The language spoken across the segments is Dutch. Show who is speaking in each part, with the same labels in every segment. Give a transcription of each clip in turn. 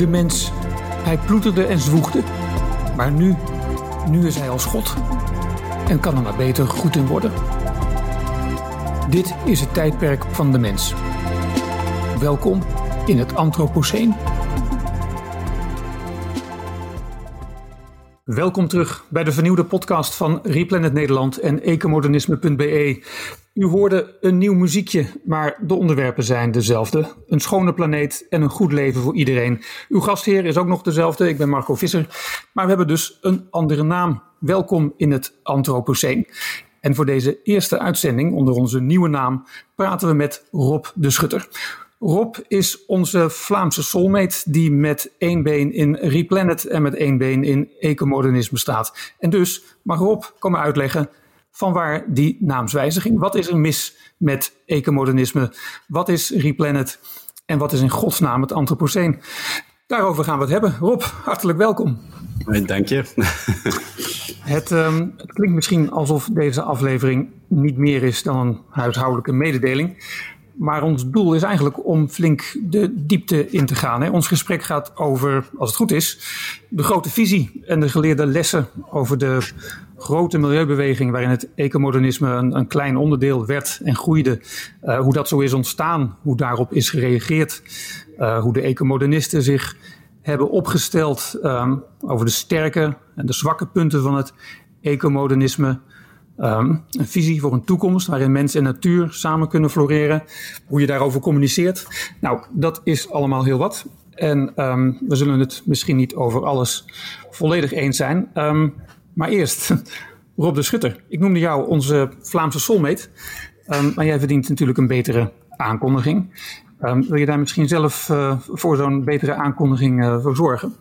Speaker 1: de mens. Hij ploeterde en zwoegde. Maar nu, nu is hij als God. En kan er maar beter goed in worden. Dit is het tijdperk van de mens. Welkom in het Anthropoceen. Welkom terug bij de vernieuwde podcast van Replanet Nederland en ecomodernisme.be. U hoorde een nieuw muziekje, maar de onderwerpen zijn dezelfde. Een schone planeet en een goed leven voor iedereen. Uw gastheer is ook nog dezelfde, ik ben Marco Visser. Maar we hebben dus een andere naam. Welkom in het Anthropoceen. En voor deze eerste uitzending onder onze nieuwe naam praten we met Rob de Schutter. Rob is onze Vlaamse soulmate die met één been in Replanet en met één been in ecomodernisme staat. En dus mag Rob komen uitleggen van waar die naamswijziging. Wat is er mis met ecomodernisme? Wat is Replanet? En wat is in godsnaam het Anthropoceen? Daarover gaan we het hebben. Rob, hartelijk welkom.
Speaker 2: Dank je.
Speaker 1: Het, um, het, klinkt misschien alsof deze aflevering niet meer is dan een huishoudelijke mededeling. Maar ons doel is eigenlijk om flink de diepte in te gaan. Hè. Ons gesprek gaat over, als het goed is, de grote visie en de geleerde lessen over de grote milieubeweging waarin het ecomodernisme een, een klein onderdeel werd en groeide. Uh, hoe dat zo is ontstaan, hoe daarop is gereageerd, uh, hoe de ecomodernisten zich hebben opgesteld um, over de sterke en de zwakke punten van het ecomodernisme. Um, een visie voor een toekomst waarin mens en natuur samen kunnen floreren. Hoe je daarover communiceert. Nou, dat is allemaal heel wat. En um, we zullen het misschien niet over alles volledig eens zijn. Um, maar eerst, Rob de Schutter. Ik noemde jou onze Vlaamse soulmate. maar jij verdient natuurlijk een betere aankondiging. wil je daar misschien zelf uh, voor zo'n betere aankondiging uh, voor zorgen?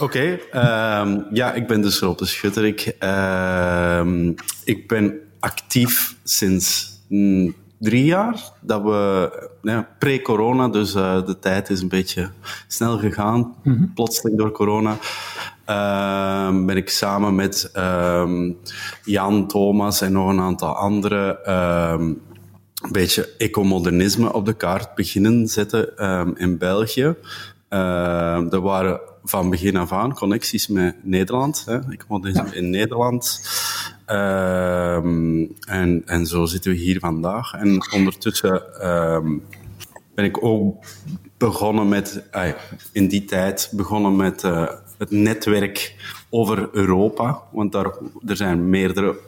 Speaker 2: Oké, okay, um, ja, ik ben dus Rob de Schutter. Ik, uh, ik ben actief sinds mm, drie jaar. Dat we, ja, pre-corona, dus uh, de tijd is een beetje snel gegaan, mm -hmm. plotseling door corona. Uh, ben ik samen met um, Jan, Thomas en nog een aantal anderen een beetje ecomodernisme op de kaart beginnen zetten in België. er waren van begin af aan connecties met Nederland. Hè. Ik woonde ja. in Nederland. Um, en, en zo zitten we hier vandaag. En ondertussen um, ben ik ook begonnen met, in die tijd begonnen met uh, het netwerk over Europa. Want daar, er zijn meerdere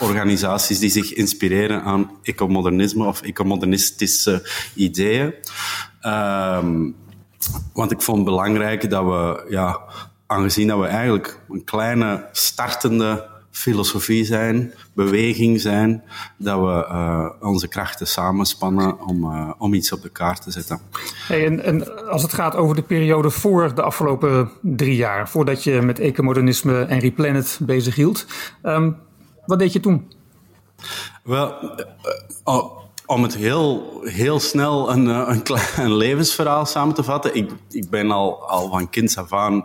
Speaker 2: organisaties die zich inspireren aan ecomodernisme of ecomodernistische ideeën. Um, want ik vond het belangrijk dat we, ja, aangezien dat we eigenlijk een kleine startende filosofie zijn, beweging zijn, dat we uh, onze krachten samenspannen om, uh, om iets op de kaart te zetten.
Speaker 1: Hey, en, en, als het gaat over de periode voor de afgelopen drie jaar, voordat je met ecomodernisme en Replanet bezig hield, um, wat deed je toen?
Speaker 2: Wel, uh, oh, om het heel, heel snel een, eh, een levensverhaal samen te vatten. Ik, ik ben al, al van kinds af aan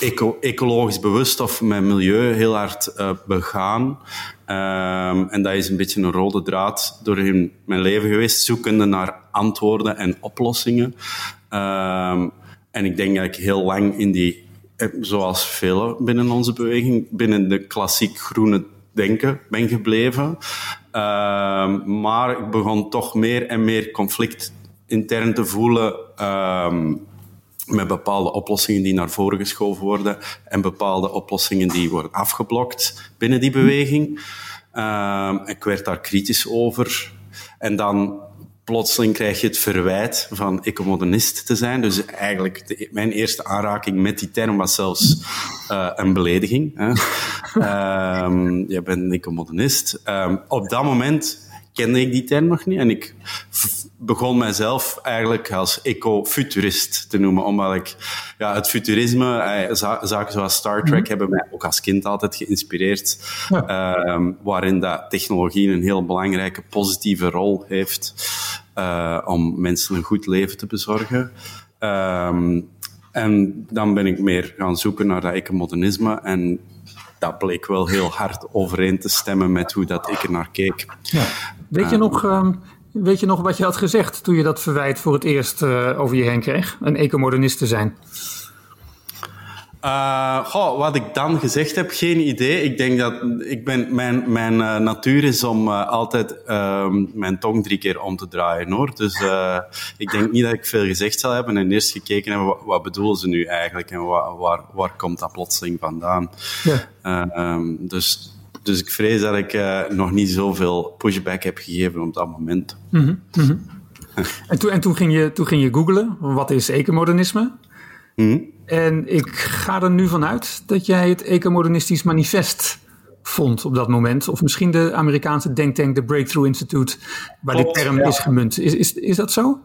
Speaker 2: eco, ecologisch bewust of mijn milieu heel hard uh, begaan. Um, en dat is een beetje een rode draad door in mijn leven geweest, zoekende naar antwoorden en oplossingen. Um, en ik denk dat ik heel lang in die, eh, zoals velen binnen onze beweging, binnen de klassiek groene denken ben gebleven. Uh, maar ik begon toch meer en meer conflict intern te voelen uh, met bepaalde oplossingen die naar voren geschoven worden en bepaalde oplossingen die worden afgeblokt binnen die beweging. Uh, ik werd daar kritisch over. En dan plotseling krijg je het verwijt van ecomodernist te zijn. Dus eigenlijk, de, mijn eerste aanraking met die term was zelfs uh, een belediging. Hè. um, je bent een ecomodernist. Um, op dat moment kende ik die term nog niet en ik begon mijzelf eigenlijk als eco-futurist te noemen, omdat ik ja, het futurisme, eh, zaken zoals Star Trek, mhm. hebben mij ook als kind altijd geïnspireerd, ja. um, waarin dat technologie een heel belangrijke positieve rol heeft uh, om mensen een goed leven te bezorgen. Um, en dan ben ik meer gaan zoeken naar dat ecomodernisme en dat bleek wel heel hard overeen te stemmen met hoe dat ik er naar keek. Ja.
Speaker 1: Weet je nog, um, Weet je nog wat je had gezegd toen je dat verwijt voor het eerst uh, over je heen kreeg? Een ecomodernist te zijn?
Speaker 2: Uh, goh, wat ik dan gezegd heb, geen idee. Ik denk dat ik ben, mijn, mijn uh, natuur is om uh, altijd mijn tong drie keer om te draaien, hoor. Dus ik denk niet dat ik veel gezegd zal hebben en eerst gekeken hebben, wat, wat bedoelen ze nu eigenlijk en waar, waar, waar komt dat plotseling vandaan? Ja. Um, dus, dus ik vrees dat ik nog niet zoveel pushback heb gegeven op dat moment. Mm -hmm. Mm
Speaker 1: -hmm. en, toen, en toen, ging je, toen ging je googlen, wat is ecomodernisme? Mm en ik ga er nu vanuit dat jij het Ecomodernistisch Manifest vond op dat moment. Of misschien de Amerikaanse denktank, de Breakthrough Institute, waar Klopt, die term is gemunt. Is, is, is dat zo?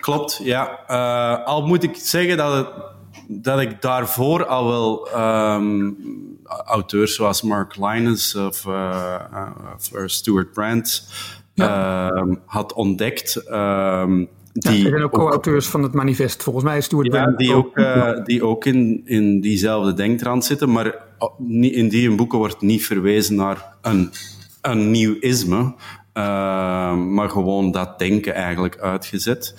Speaker 2: Klopt, ja. Uh, al moet ik zeggen dat, het, dat ik daarvoor al wel um, auteurs zoals Mark Linus of, uh, of Stuart Brand ja. uh, had ontdekt.
Speaker 1: Die ja, zijn ook co-auteurs van het manifest. Volgens mij is Stuart
Speaker 2: ja, die ook, uh, die ook in, in diezelfde denktrand zitten, maar in die boeken wordt niet verwezen naar een, een nieuw isme, uh, maar gewoon dat denken eigenlijk uitgezet.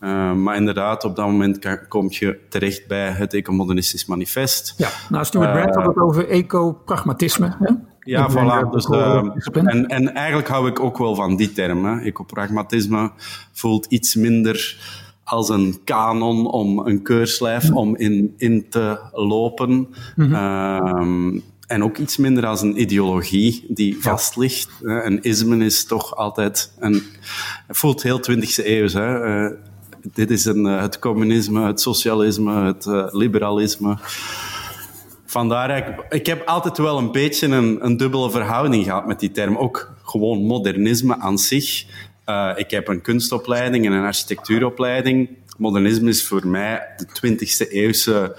Speaker 2: Uh, maar inderdaad, op dat moment kom je terecht bij het Ecomodernistisch Manifest.
Speaker 1: Ja, nou, Stuart Brand had het over ecopragmatisme.
Speaker 2: Ja, voilà. Dus, uh, en, en eigenlijk hou ik ook wel van die term. Hè. Ecopragmatisme voelt iets minder als een kanon om een keurslijf om in, in te lopen. Mm -hmm. uh, en ook iets minder als een ideologie die vast ligt. Een isme is toch altijd een. Het voelt heel 20e eeuw. Hè. Uh, dit is een, het communisme, het socialisme, het liberalisme. Vandaar, ik, ik heb altijd wel een beetje een, een dubbele verhouding gehad met die term. Ook gewoon modernisme aan zich. Uh, ik heb een kunstopleiding en een architectuuropleiding. Modernisme is voor mij de 20e eeuwse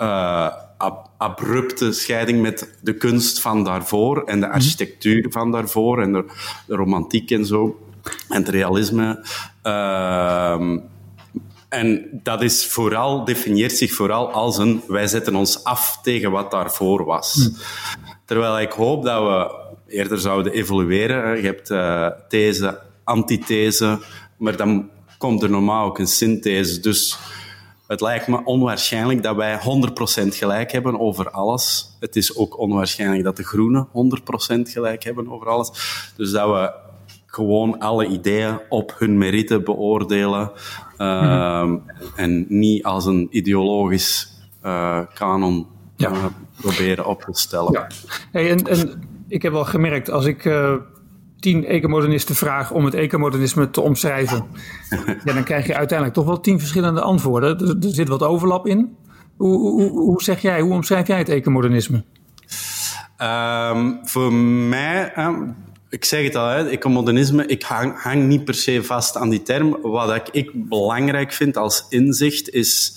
Speaker 2: uh, ab abrupte scheiding met de kunst van daarvoor en de mhm. architectuur van daarvoor en de, de romantiek en zo. En het realisme. Uh, en dat is vooral, definieert zich vooral als een wij zetten ons af tegen wat daarvoor was. Hm. Terwijl ik hoop dat we eerder zouden evolueren. Je hebt uh, these, antithese, maar dan komt er normaal ook een synthese. Dus het lijkt me onwaarschijnlijk dat wij 100% gelijk hebben over alles. Het is ook onwaarschijnlijk dat de groenen 100% gelijk hebben over alles. Dus dat we gewoon alle ideeën op hun merite beoordelen. Uh, En niet als een ideologisch uh, kanon ja. uh, proberen op te stellen. Ja.
Speaker 1: Hey, en, en ik heb al gemerkt, als ik uh, tien ecomodernisten vraag om het ecomodernisme te omschrijven, ja, dan krijg je uiteindelijk toch wel tien verschillende antwoorden. Er, er zit wat overlap in. Hoe, hoe, hoe, zeg jij, hoe omschrijf jij het ecomodernisme?
Speaker 2: Um, voor mij, ik zeg het al, hè, ecomodernisme, ik hang, niet per se vast aan die term. Wat ik belangrijk vind als inzicht is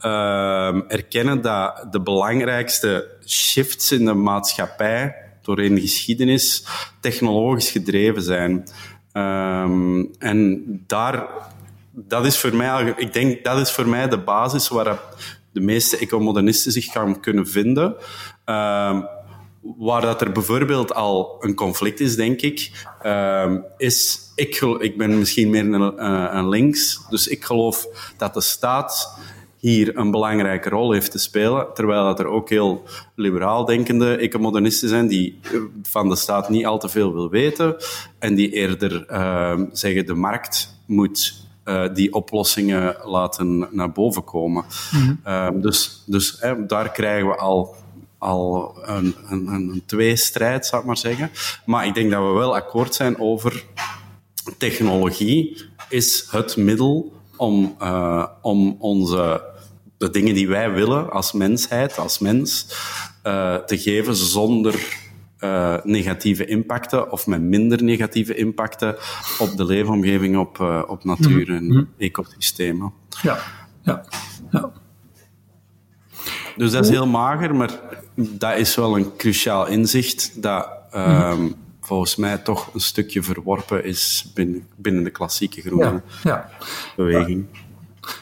Speaker 2: uh, erkennen dat de belangrijkste shifts in de maatschappij doorheen de geschiedenis technologisch gedreven zijn. Um, en daar, dat is voor mij, ik denk dat is voor mij de basis waar de meeste ecomodernisten zich gaan kunnen vinden. Uh, waar dat er bijvoorbeeld al een conflict is, denk ik, uh, is... Ik, ik ben misschien meer een, uh, een links, dus ik geloof dat de staat hier een belangrijke rol heeft te spelen, terwijl dat er ook heel liberaal denkende ecomodernisten zijn die van de staat niet al te veel wil weten en die eerder uh, zeggen de markt moet uh, die oplossingen laten naar boven komen. Mm -hmm. dus dus daar krijgen we al al een, een, een tweestrijd, zou ik maar zeggen. Maar ik denk dat we wel akkoord zijn over technologie is het middel om, uh, om onze, de dingen die wij willen als mensheid, als mens, uh, te geven zonder uh, negatieve impacten of met minder negatieve impacten op de leefomgeving, op, op natuur en mm -hmm. ecosystemen.
Speaker 1: Ja, ja, ja.
Speaker 2: Dus dat is heel mager, maar dat is wel een cruciaal inzicht dat uh, volgens mij toch een stukje verworpen is binnen, binnen de klassieke groene ja, beweging.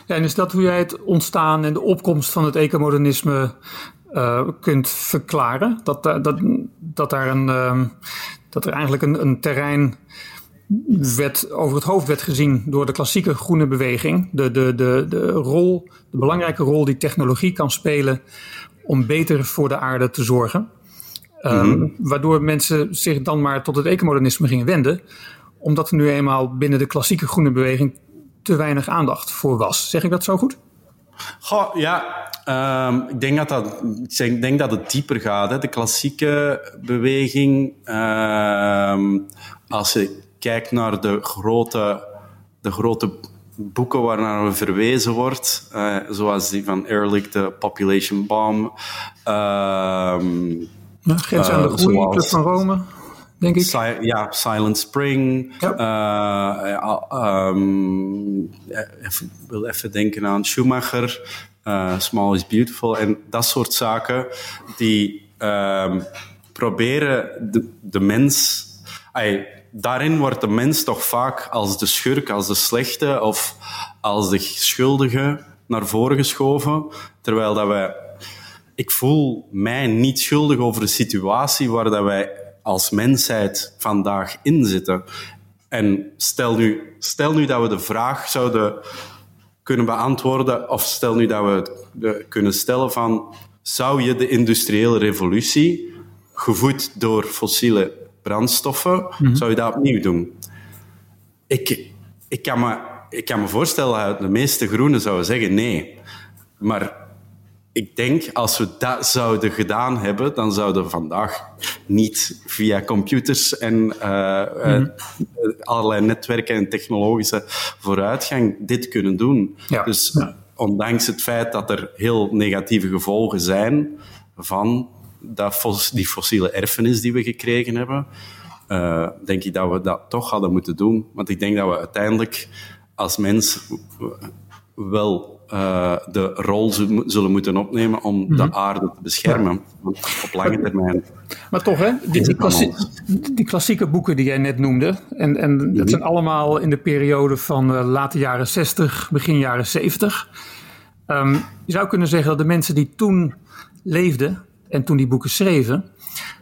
Speaker 1: Ja, en is dat hoe jij het ontstaan en de opkomst van het ecomodernisme uh, kunt verklaren? Dat, dat, dat, daar een, uh, dat er eigenlijk een, een terrein werd, over het hoofd werd gezien door de klassieke groene beweging. De, de, de, de, rol, de belangrijke rol die technologie kan spelen om beter voor de aarde te zorgen. Ehm, waardoor mensen zich dan maar tot het ecomodernisme gingen wenden. Omdat er nu eenmaal binnen de klassieke groene beweging te weinig aandacht voor was. Zeg ik dat zo goed?
Speaker 2: Goh, ja, ehm, ik, denk dat dat, ik denk dat het dieper gaat. Hè. De klassieke beweging, ehm, als je kijkt naar de grote, de grote boeken waarnaar we verwezen wordt, uh, zoals die van Ehrlich, The Population Bomb.
Speaker 1: Ja, Grens aan de eh, Groei, Club van Rome denk ik.
Speaker 2: ja, Silent Spring. Ja. Um, even, wil even denken aan Schumacher. Small is Beautiful. En dat soort zaken die um, proberen de, de mens... Ay, daarin wordt de mens toch vaak als de schurk, als de slechte of als de schuldige naar voren geschoven. Terwijl dat wij... Ik voel mij niet schuldig over de situatie waar dat wij als mensheid vandaag in zitten. En stel nu, stel nu dat we de vraag zouden kunnen beantwoorden, of stel nu dat we het kunnen stellen van, zou je de industriële revolutie, gevoed door fossiele brandstoffen, mhm. zou je dat opnieuw doen? Ik, ik, kan me, ik kan me voorstellen dat de meeste groenen zouden zeggen nee. Maar ik denk, als we dat zouden gedaan hebben, dan zouden we vandaag niet via computers en uh, uh, allerlei netwerken en technologische vooruitgang dit kunnen doen. Dus ondanks het feit dat er heel negatieve gevolgen zijn van dat, die fossiele erfenis die we gekregen hebben, uh, denk ik dat we dat toch hadden moeten doen. Want ik denk dat we uiteindelijk als mens wel uh, de rol zullen moeten opnemen om de mhm. aarde te beschermen op lange termijn.
Speaker 1: Maar toch, hè, die, die, die, klassieke boeken die jij net noemde, en, en dat mhm. zijn allemaal in de periode van uh, late jaren 60, begin jaren 70. Um, ehm, je zou kunnen zeggen dat de mensen die toen leefden en toen die boeken schreven,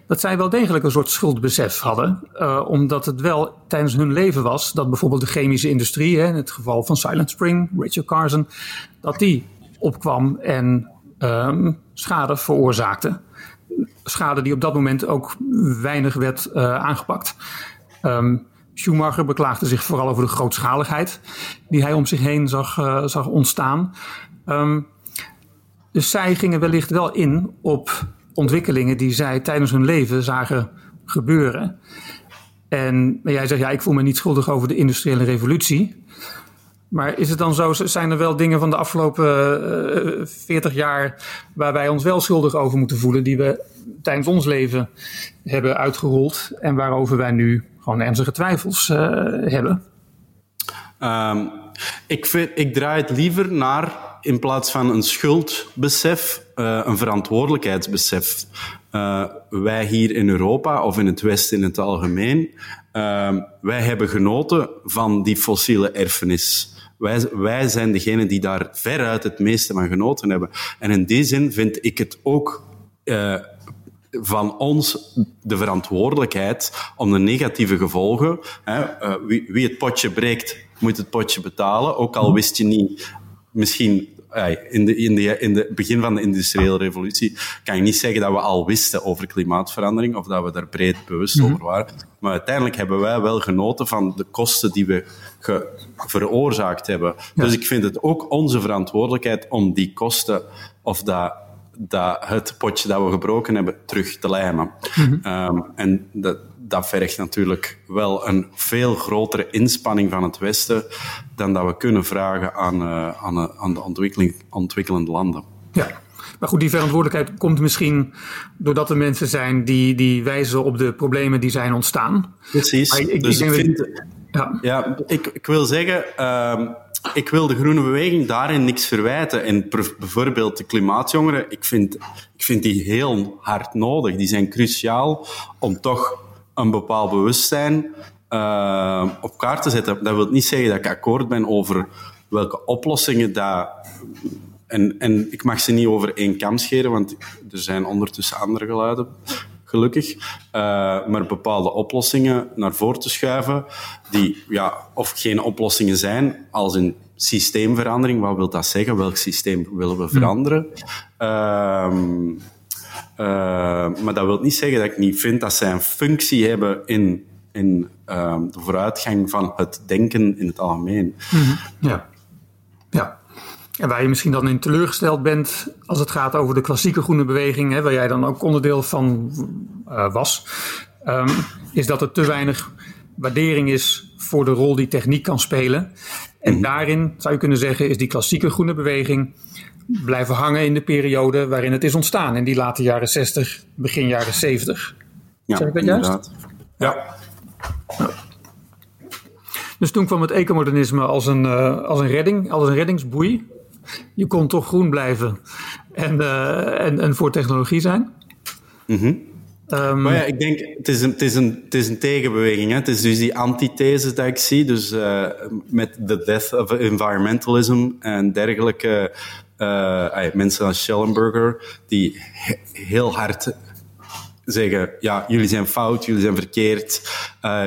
Speaker 1: dat zij wel degelijk een soort schuldbesef hadden. Uh, omdat het wel tijdens hun leven was dat bijvoorbeeld de chemische industrie, hè, in het geval van Silent Spring, Richard Carson, dat die opkwam en um, schade veroorzaakte. Schade die op dat moment ook weinig werd uh, aangepakt. Um, Schumacher beklaagde zich vooral over de grootschaligheid die hij om zich heen zag, uh, zag ontstaan. Um, dus zij gingen wellicht wel in op ontwikkelingen die zij tijdens hun leven zagen gebeuren. En jij zegt, ja, ik voel me niet schuldig over de industriële revolutie. Maar is het dan zo, zijn er wel dingen van de afgelopen uh, eh, 40 jaar waar wij ons wel schuldig over moeten voelen, die we tijdens ons leven hebben uitgerold en waarover wij nu gewoon ernstige twijfels uh, hebben?
Speaker 2: Um, ik, ik draai het liever naar in plaats van een schuldbesef, uh, een verantwoordelijkheidsbesef. Uh, wij hier in Europa, of in het Westen in het algemeen, uh, wij hebben genoten van die fossiele erfenis. Wij, wij zijn degene die daar veruit het meeste van genoten hebben. En in die zin vind ik het ook uh, van ons de verantwoordelijkheid om de negatieve gevolgen, hè, wie, wie het potje breekt, moet het potje betalen. Ook al wist je niet misschien in de, in, de, in de begin van de industriële revolutie kan je niet zeggen dat we al wisten over klimaatverandering of dat we daar breed bewust mhm. over waren. Maar uiteindelijk hebben wij wel genoten van de kosten die we veroorzaakt hebben. Dus ik vind het ook onze verantwoordelijkheid om die kosten of dat, dat het potje dat we gebroken hebben terug te lijmen. Mhm. Ehm, en dat, dat vergt natuurlijk wel een veel grotere inspanning van het Westen dan dat we kunnen vragen aan, uh, aan, eh, aan de ontwikkeling, ontwikkelende landen.
Speaker 1: Ja. Maar goed, die verantwoordelijkheid komt misschien doordat er mensen zijn die, die wijzen op de problemen die zijn ontstaan.
Speaker 2: Precies. Ik, dus ik, vind, ja. ja, ik, ik wil zeggen, uh, ik wil de groene beweging daarin niks verwijten. En bijvoorbeeld de klimaatjongeren, ik vind, ik vind die heel hard nodig. Die zijn cruciaal om toch een bepaald bewustzijn uh, op kaart te zetten. Dat wil niet zeggen dat ik akkoord ben over welke oplossingen dat. En, en ik mag ze niet over één kam scheren, want er zijn ondertussen andere geluiden gelukkig. maar bepaalde oplossingen naar voren te schuiven, die ja, of geen oplossingen zijn, als een systeemverandering. Wat wil dat zeggen? Welk systeem willen we veranderen? Ehm, maar dat wil niet zeggen dat ik niet vind dat zij een functie hebben in in ehm, de vooruitgang van het denken in het algemeen.
Speaker 1: Mhm. Ja. ja. En waar je misschien dan in teleurgesteld bent als het gaat over de klassieke groene beweging, hè, waar jij dan ook onderdeel van uh, was, um, is dat er te weinig waardering is voor de rol die techniek kan spelen. En mhm. daarin zou je kunnen zeggen, is die klassieke groene beweging blijven hangen in de periode waarin het is ontstaan, in die late jaren 60, begin jaren 70.
Speaker 2: Ja, zeg ik dat juist?
Speaker 1: Ja. Dus toen kwam het ecomodernisme als een, uh, als een redding, als een reddingsboei. Je kon toch groen blijven en, uh, en, en voor technologie zijn.
Speaker 2: Mm um, maar ja, ik denk, het is een, het is een, het is een tegenbeweging. Hè? Het is dus die antithese dat ik zie. Dus uh, met the death of environmentalism en dergelijke. mensen als Schellenberger, die heel hard zeggen, ja, jullie zijn fout, jullie zijn verkeerd, uh,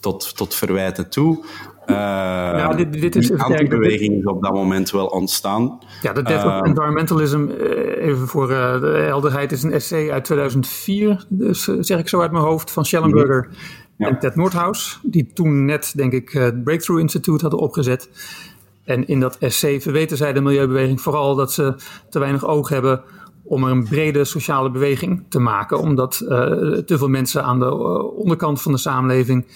Speaker 2: tot, tot verwijten toe. Ja, dit, dit is die antibeweging is op dat moment wel ontstaan.
Speaker 1: Ja, de Death of Environmentalism, even voor de helderheid, is een essay uit 2004, dus zeg ik zo uit mijn hoofd, van Schellenberger ja. en Ted Nordhaus, die toen net, denk ik, het Breakthrough Institute hadden opgezet. En in dat essay verweten zij de milieubeweging vooral dat ze te weinig oog hebben om er een brede sociale beweging te maken. Omdat uh, te veel mensen aan de uh, onderkant van de samenleving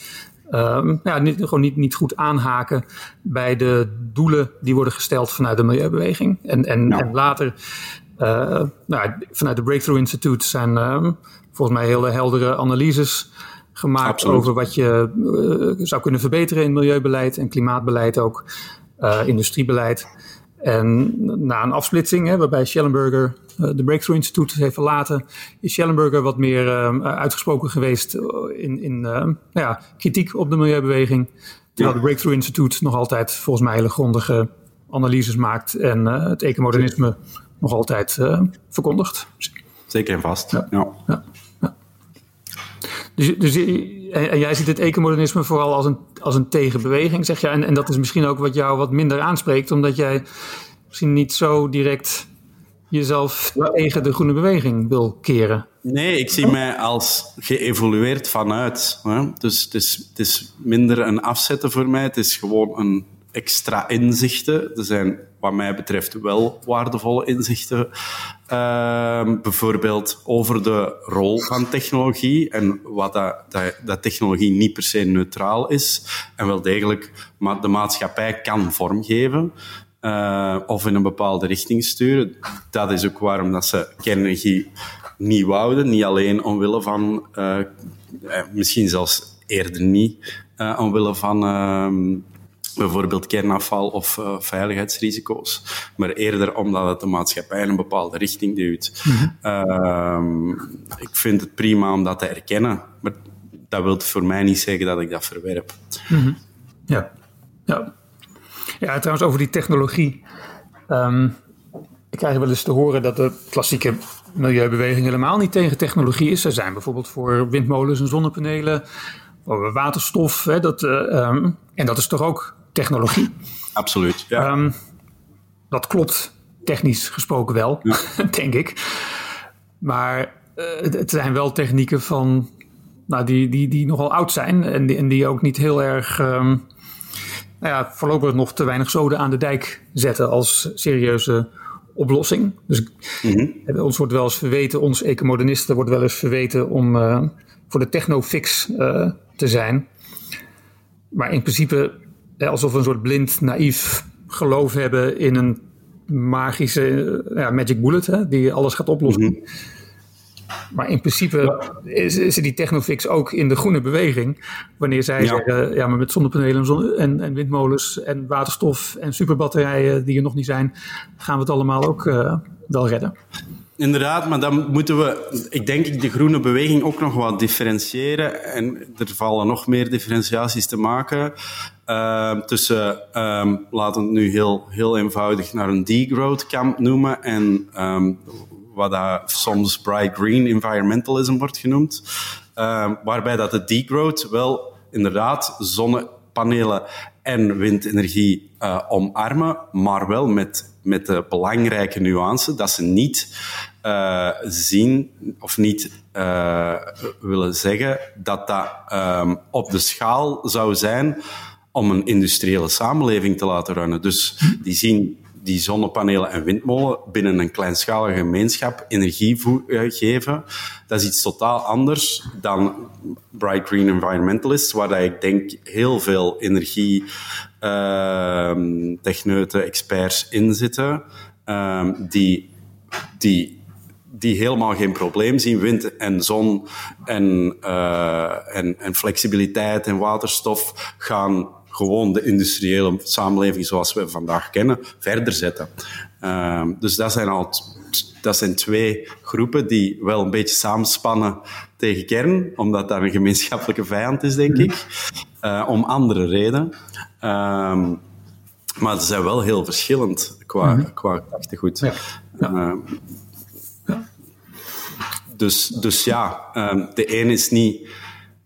Speaker 1: uh, ja, niet, gewoon niet, niet goed aanhaken bij de doelen die worden gesteld vanuit de milieubeweging. En, en, en later, uh, nou, vanuit de Breakthrough Institute zijn ehm, volgens mij hele heldere analyses gemaakt over wat je uh, zou kunnen verbeteren in milieubeleid en klimaatbeleid ook, industriebeleid. En na een afsplitsing, hè, waarbij Schellenberger uh, de Breakthrough Institute heeft verlaten, is Schellenberger wat meer uh, uitgesproken geweest in, in uh, nou ja, kritiek op de milieubeweging. Terwijl de Breakthrough Institute nog altijd volgens mij hele grondige analyses maakt en het ecomodernisme nog altijd verkondigt.
Speaker 2: Zeker en vast, ja. ja.
Speaker 1: Dus, dus en, jij ziet het ecomodernisme vooral als een, als een tegenbeweging, zeg je. En, en dat is misschien ook wat jou wat minder aanspreekt, omdat jij misschien niet zo direct jezelf tegen de groene beweging wil keren.
Speaker 2: Nee, ik zie mij als geëvolueerd vanuit. Hè? Dus het is, het is minder een afzetten voor mij. Het is gewoon een extra inzichten. Er zijn, wat mij betreft, wel waardevolle inzichten. Uh, bijvoorbeeld over de rol van technologie en wat dat, dat, technologie niet per se neutraal is en wel degelijk maar de maatschappij kan vormgeven. Uh, of in een bepaalde richting sturen. Dat is ook waarom dat ze kernenergie niet wouden. Niet alleen omwille van, uh, misschien zelfs eerder niet, omwille van ehm, bijvoorbeeld kernafval of uh, veiligheidsrisico's, maar eerder omdat het de maatschappij in een bepaalde richting duwt. Uh, ik vind het prima om dat te erkennen, maar dat wil voor mij niet zeggen dat ik dat verwerp.
Speaker 1: -hmm. Ja, ja. Ja, trouwens over die technologie. Um, ik krijg wel eens te horen dat de klassieke milieubeweging helemaal niet tegen technologie is. Ze zijn bijvoorbeeld voor windmolens en zonnepanelen, waterstof. Hè, dat, uh, um, en dat is toch ook technologie.
Speaker 2: Absoluut, ja. Um,
Speaker 1: dat klopt technisch gesproken wel, ja. denk ik. Maar uh, het zijn wel technieken van, nou, die, die, die nogal oud zijn en die, en die ook niet heel erg, um, nou ja, voorlopig nog te weinig zoden aan de dijk zetten als serieuze oplossing. Dus mm -hmm. ons wordt wel eens verweten, ons ecomodernisten wordt wel eens verweten om uh, voor de technofix uh, te zijn. Maar in principe alsof we een soort blind, naïef geloof hebben in een magische ja, magic bullet, hè, die alles gaat oplossen. Mhm. Maar in principe is, is die technofix ook in de groene beweging. Wanneer zij zeggen, ja, maar met zonnepanelen en, en, windmolens en waterstof en superbatterijen die er nog niet zijn, gaan we het allemaal ook uh, wel redden.
Speaker 2: Inderdaad, maar dan moeten we, ik denk, de groene beweging ook nog wat differentiëren. En er vallen nog meer differentiaties te maken. Uh, tussen, um, laten we het nu heel, heel eenvoudig naar een degrowth camp noemen. En um, wat dat soms bright green environmentalism wordt genoemd, waarbij dat de degrowth wel inderdaad zonnepanelen en windenergie uh, omarmen, maar wel met, met de belangrijke nuance dat ze niet uh, zien of niet uh, willen zeggen dat dat um, op de schaal zou zijn om een industriële samenleving te laten runnen. Dus die zien die zonnepanelen en windmolen binnen een kleinschalige gemeenschap energie geven, dat is iets totaal anders dan Bright Green Environmentalists, waar ik denk heel veel energie techneuten, experts in zitten, uh, die, die die helemaal geen probleem zien. Wind en zon en, uh, en, en flexibiliteit en waterstof gaan gewoon de industriële samenleving zoals we vandaag kennen verder zetten. Uh, dus dat zijn al dat zijn twee groepen die wel een beetje samenspannen tegen kern, omdat dat een gemeenschappelijke vijand is, denk ik, uh, om andere redenen. Uh, maar ze zijn wel heel verschillend qua, mm qua gedachtegoed. Ja. Ja. Uh, ja. Dus, dus ja, ehm, de een is niet.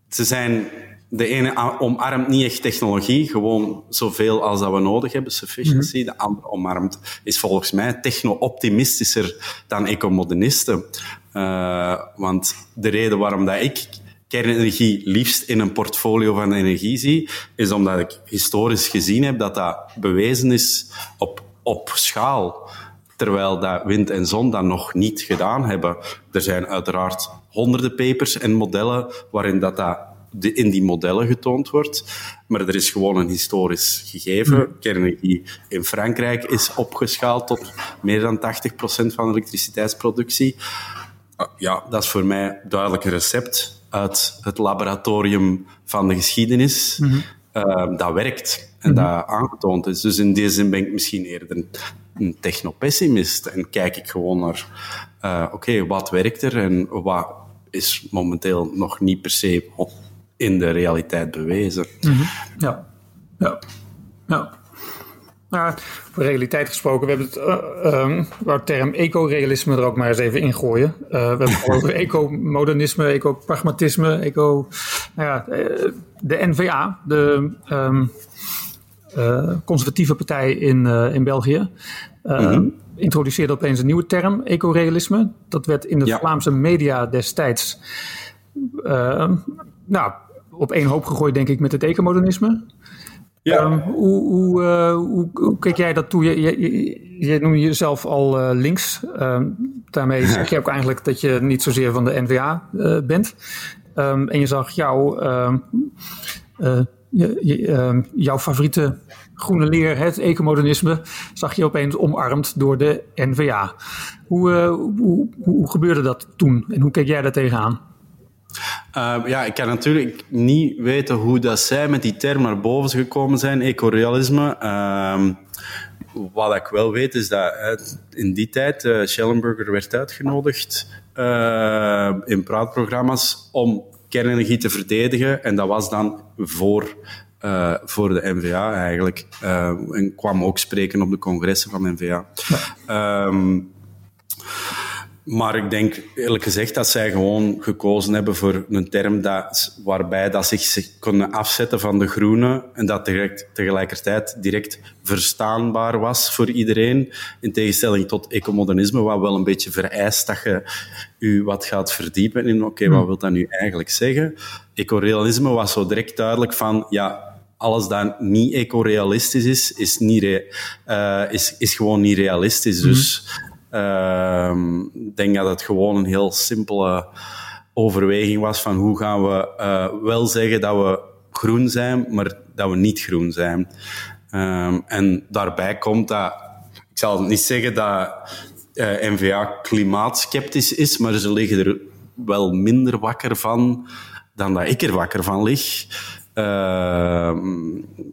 Speaker 2: Ze zijn de ene omarmt niet echt technologie, gewoon zoveel als dat we nodig hebben, sufficiency. De andere omarmt, is volgens mij techno-optimistischer dan ecomodernisten. Uh, want de reden waarom dat ik kernenergie liefst in een portfolio van energie zie, is omdat ik historisch gezien heb dat dat bewezen is op, op schaal. Terwijl dat wind en zon dat nog niet gedaan hebben. Er zijn uiteraard honderden papers en modellen waarin dat, dat in die modellen getoond wordt. Maar er is gewoon een historisch gegeven. Mm. Kernenergie in Frankrijk is opgeschaald tot meer dan 80% van de elektriciteitsproductie. Ah, ja, dat is voor mij duidelijk een recept uit het laboratorium van de geschiedenis. Mm dat werkt en mm-hmm. dat aangetoond is. Dus in deze zin ben ik misschien eerder een, technopessimist en kijk ik gewoon naar, uh, oké, wat werkt er en wat is momenteel nog niet per se in de realiteit bewezen.
Speaker 1: Mhm. Ja, ja, ja. Nou, voor realiteit gesproken, we hebben het, uh, um, waar term eco-realisme er ook maar eens even ingooien. Uh, we hebben het over eco-modernisme, eco-pragmatisme, eco... Nou ja, uh, de NVA, de um, conservatieve partij in, in België, mm introduceerde opeens een nieuwe term, eco-realisme. Dat werd in de ja. Vlaamse media destijds nou, op één hoop gegooid, denk ik, met het ecomodernisme. Ja. Um, hoe, hoe, uh, hoe, hoe, kijk jij dat toe? Je, je, je, je noemt jezelf al uh, links. Um, daarmee zeg je ook eigenlijk dat je niet zozeer van de NVA uh, eh, bent. Um, en je zag jou, jouw favoriete groene leer, het ecomodernisme, zag je opeens omarmd door de NVA. Hoe, hoe gebeurde dat toen en hoe keek jij daar tegenaan?
Speaker 2: Uh, ja, ik kan natuurlijk niet weten hoe dat zij met die term naar boven gekomen zijn, ecorealisme. Uh, wat ik wel weet is dat in die tijd uh, Schellenberger werd uitgenodigd uh, in praatprogramma's om kernenergie te verdedigen. En dat was dan voor, uh, voor de NVA eigenlijk. en kwam ook spreken op de congressen van de NVA. Ja. Maar ik denk eerlijk gezegd dat zij gewoon gekozen hebben voor een term dat, waarbij dat zich, zich afzetten van de groene en dat direct, tegelijkertijd direct verstaanbaar was voor iedereen. In tegenstelling tot ecomodernisme, wat wel een beetje vereist dat je u wat gaat verdiepen in oké, okay, wat wil dat nu eigenlijk zeggen? Ecorealisme was zo direct duidelijk van ja, alles dat niet ecorealistisch is, is, niet uh, is, is gewoon niet realistisch. Dus Ehm, ik denk dat het gewoon een heel simpele overweging was van hoe gaan we uh, wel zeggen dat we groen zijn, maar dat we niet groen zijn. Um, en daarbij komt dat, ik zal niet zeggen dat uh, eh, NVA klimaatskeptisch is, maar ze liggen er wel minder wakker van dan dat ik er wakker van lig. Uh,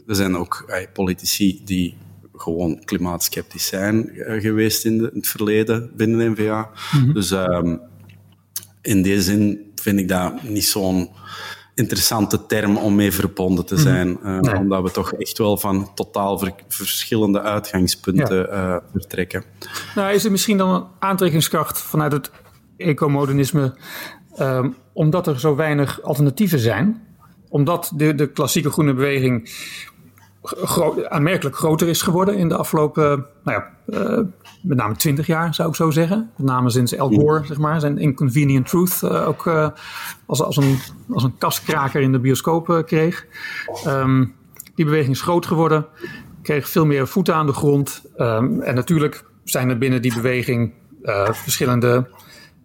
Speaker 2: er zijn ook uh, politici die gewoon klimaatskeptisch zijn eh, geweest in, de, in, het verleden binnen de NVA. Mhm. Dus um, in deze zin vind ik dat niet zo'n interessante term om mee verbonden te mhm. zijn. uh, Omdat we toch echt wel van totaal ver verschillende uitgangspunten ja. uh, vertrekken.
Speaker 1: Nou, is er misschien dan een aantrekkingskracht vanuit het ecomodernisme, um, omdat er zo weinig alternatieven zijn? Omdat de, de klassieke groene beweging aanmerkelijk groter is geworden in de afgelopen, nou ja, uh, met name 20 jaar zou ik zo zeggen. Met name sinds Al Gore, zeg maar, zijn Inconvenient Truth uh, ook uh, als, als, een, als een kaskraker in de bioscoop kreeg. Um, die beweging is groot geworden, kreeg veel meer voeten aan de grond. Um, en natuurlijk zijn er binnen die beweging verschillende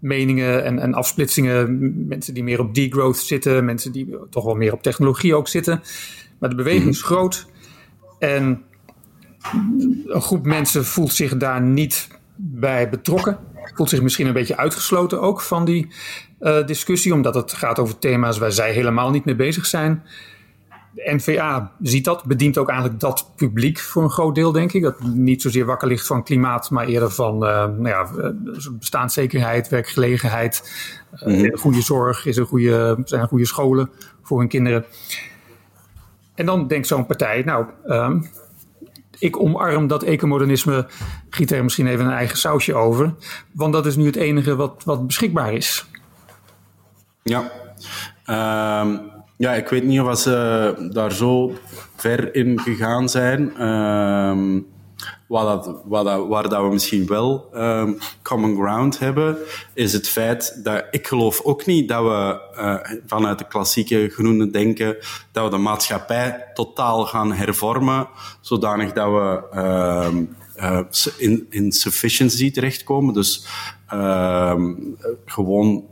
Speaker 1: meningen en, en afsplitsingen. Mensen die meer op degrowth zitten, mensen die toch wel meer op technologie ook zitten. Maar de beweging is groot. En een groep mensen voelt zich daar niet bij betrokken. Voelt zich misschien een beetje uitgesloten ook van die uh, discussie, omdat het gaat over thema's waar zij helemaal niet mee bezig zijn. De NVA ziet dat, bedient ook eigenlijk dat publiek voor een groot deel, denk ik. Dat niet zozeer wakker ligt van klimaat, maar eerder van uh, nou ja, bestaanszekerheid, werkgelegenheid, uh, goede zorg, is er goede, zijn er goede scholen voor hun kinderen. En dan denkt zo'n partij, nou, um, ik omarm dat ecomodernisme, giet er misschien even een eigen sausje over, want dat is nu het enige wat, wat beschikbaar is.
Speaker 2: Ja, um, ja, ik weet niet of ze daar zo ver in gegaan zijn. Um, Waar, dat, waar, dat, we misschien wel um, common ground hebben, is het feit dat ik geloof ook niet dat we uh, vanuit de klassieke groene denken dat we de maatschappij totaal gaan hervormen, zodanig dat we uh, uh, in, in sufficiency terechtkomen. Dus ehm, gewoon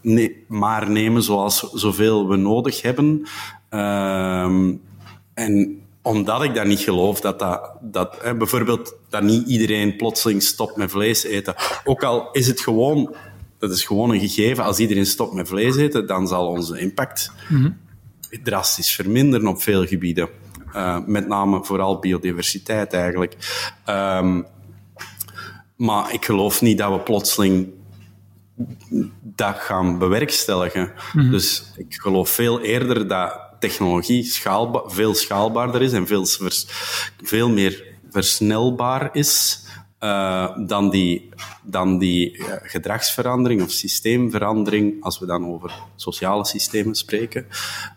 Speaker 2: ne maar nemen zoals zoveel we nodig hebben. Ehm, en omdat ik dat niet geloof, dat dat, dat hè, bijvoorbeeld dat niet iedereen plotseling stopt met vlees eten. Ook al is het gewoon, dat is gewoon een gegeven, als iedereen stopt met vlees eten, dan zal onze impact mm -hmm. drastisch verminderen op veel gebieden. Uh, met name vooral biodiversiteit eigenlijk. Um, maar ik geloof niet dat we plotseling dat gaan bewerkstelligen. Mm -hmm. Dus ik geloof veel eerder dat technologie veel schaalbaarder is en veel, veel meer versnelbaar is uh, dan die, dan die uh, gedragsverandering of systeemverandering, als we dan over sociale systemen spreken.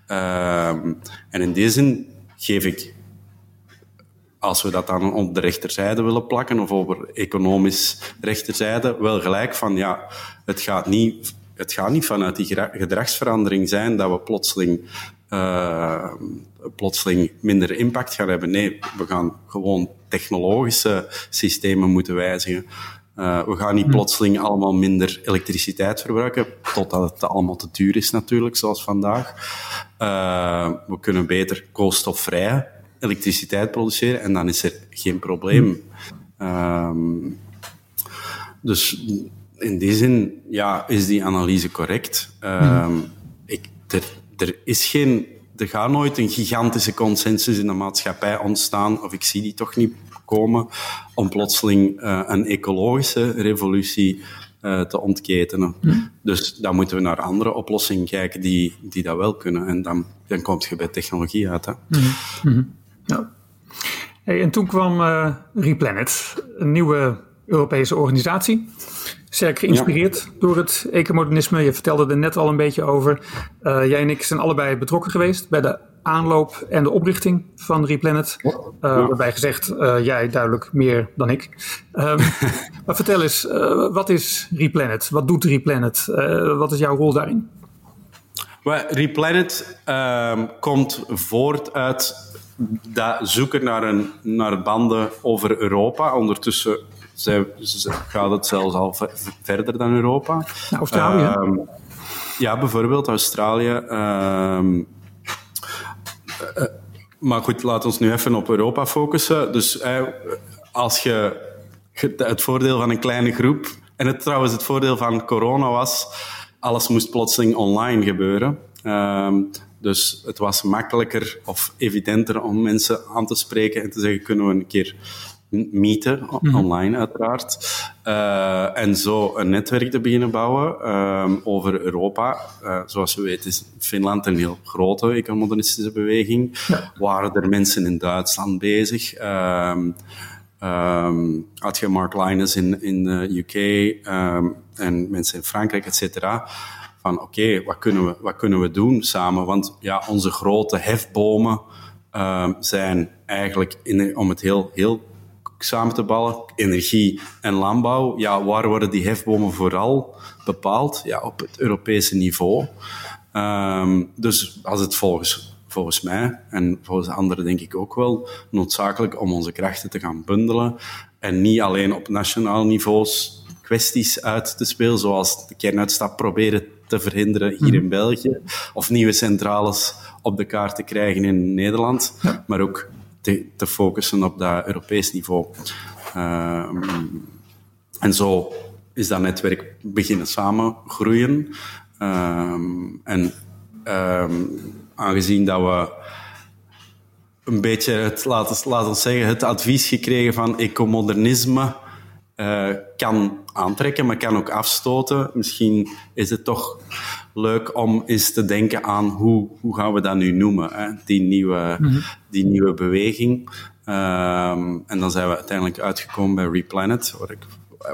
Speaker 2: Uh, en in die zin geef ik, als we dat dan op de rechterzijde willen plakken, of over economisch rechterzijde, wel gelijk van ja, het gaat niet het gaat niet vanuit die gedragsverandering zijn dat we plotseling uh, plotseling minder impact gaan hebben. Nee, we gaan gewoon technologische systemen moeten wijzigen. Uh, we gaan niet hmm. plotseling allemaal minder elektriciteit verbruiken, totdat het allemaal te duur is natuurlijk, zoals vandaag. Uh, we kunnen beter koolstofvrij elektriciteit produceren en dan is er geen probleem. Um, dus in die zin ja, is die analyse correct. Um, ik, er, er is geen, er gaat nooit een gigantische consensus in de maatschappij ontstaan, of ik zie die toch niet komen, om plotseling uh, een ecologische revolutie uh, te ontketenen. Hm. Dus dan moeten we naar andere oplossingen kijken die, die dat wel kunnen. En dan, dan kom je bij technologie uit. Hè. Hm.
Speaker 1: Hm. Ja. Hey, en toen kwam uh, Replanet, een nieuwe Europese organisatie. Sterk geïnspireerd door het ecomodernisme. Je vertelde er net al een beetje over. Uh, jij en ik zijn allebei betrokken geweest bij de aanloop en de oprichting van Replanet. Uh, ja. Waarbij gezegd, uh, jij duidelijk meer dan ik. Um, maar vertel eens, wat is Replanet? Wat doet Replanet? wat is jouw rol daarin?
Speaker 2: Well, Replanet ehm, komt voort uit dat zoeken naar, een, naar banden over Europa. Ondertussen zij, gaat het zelfs al verder dan Europa.
Speaker 1: Australië? Uh,
Speaker 2: ja, bijvoorbeeld Australië. Uh, maar goed, laten we nu even op Europa focussen. Dus uh, als je het voordeel van een kleine groep, en het trouwens het voordeel van corona was, alles moest plotseling online gebeuren. Ehm, dus het was makkelijker of evidenter om mensen aan te spreken en te zeggen, kunnen we een keer meeten, mhm. online uiteraard. Uh, en zo een netwerk te beginnen bouwen uh, over Europa. Uh, zoals we weten is Finland een heel grote ecomodernistische beweging. Ja. Waren er mensen in Duitsland bezig? Ehm, Um, had je Mark Linus in, in de UK um, en mensen in Frankrijk, et cetera. Van oké, wat, kunnen we, wat kunnen we doen samen? Want ja, onze grote hefbomen zijn eigenlijk, in, om het heel, heel samen te ballen, energie en landbouw. Ja, waar worden die hefbomen vooral bepaald? Ja, op het Europese niveau. Um, dus als het volgens, volgens mij en volgens anderen denk ik ook wel noodzakelijk om onze krachten te gaan bundelen en niet alleen op nationaal niveaus kwesties uit te spelen, zoals de kernuitstap proberen te verhinderen hier in mhm. België, of nieuwe centrales op de kaart te krijgen in Nederland, maar ook te, te, focussen op dat Europees niveau. Um, en zo is dat netwerk beginnen samen groeien. Um, en um, aangezien dat we een beetje het, laten, laten zeggen, het advies gekregen van ecomodernisme uh, kan aantrekken, maar kan ook afstoten. Misschien is het toch leuk om eens te denken aan hoe, hoe gaan we dat nu noemen, hè? Die, nieuwe, mm -hmm. die nieuwe beweging. Um, en dan zijn we uiteindelijk uitgekomen bij Replanet, waar ik,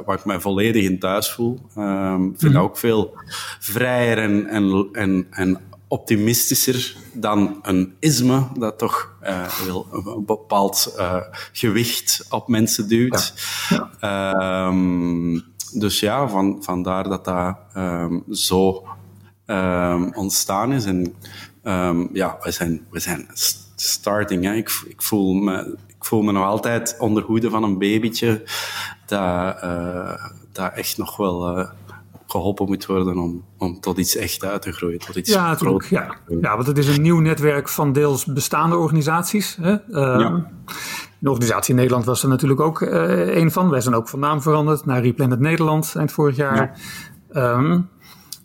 Speaker 2: waar ik mij volledig in thuis voel. Um, vind mm -hmm. ook veel vrijer en, en, en, en optimistischer dan een isme dat toch uh, wel een bepaald uh, gewicht op mensen duwt. Ja. Ja. Um, dus ja, van, vandaar dat dat um, zo um, ontstaan is. En ja, we zijn, we zijn starting. Hè. Ik, ik, voel me, ik voel me nog altijd onder hoede van een babytje dat, uh, dat echt nog wel geholpen moet worden om, om tot iets echt uit te groeien, tot iets
Speaker 1: ja, natuurlijk. Ja. ja, want het is een nieuw netwerk van deels bestaande organisaties. Hè? Uh, ja. De organisatie in Nederland was er natuurlijk ook uh, een van. Wij zijn ook van naam veranderd naar Replanet Nederland eind vorig jaar. Ja. Um,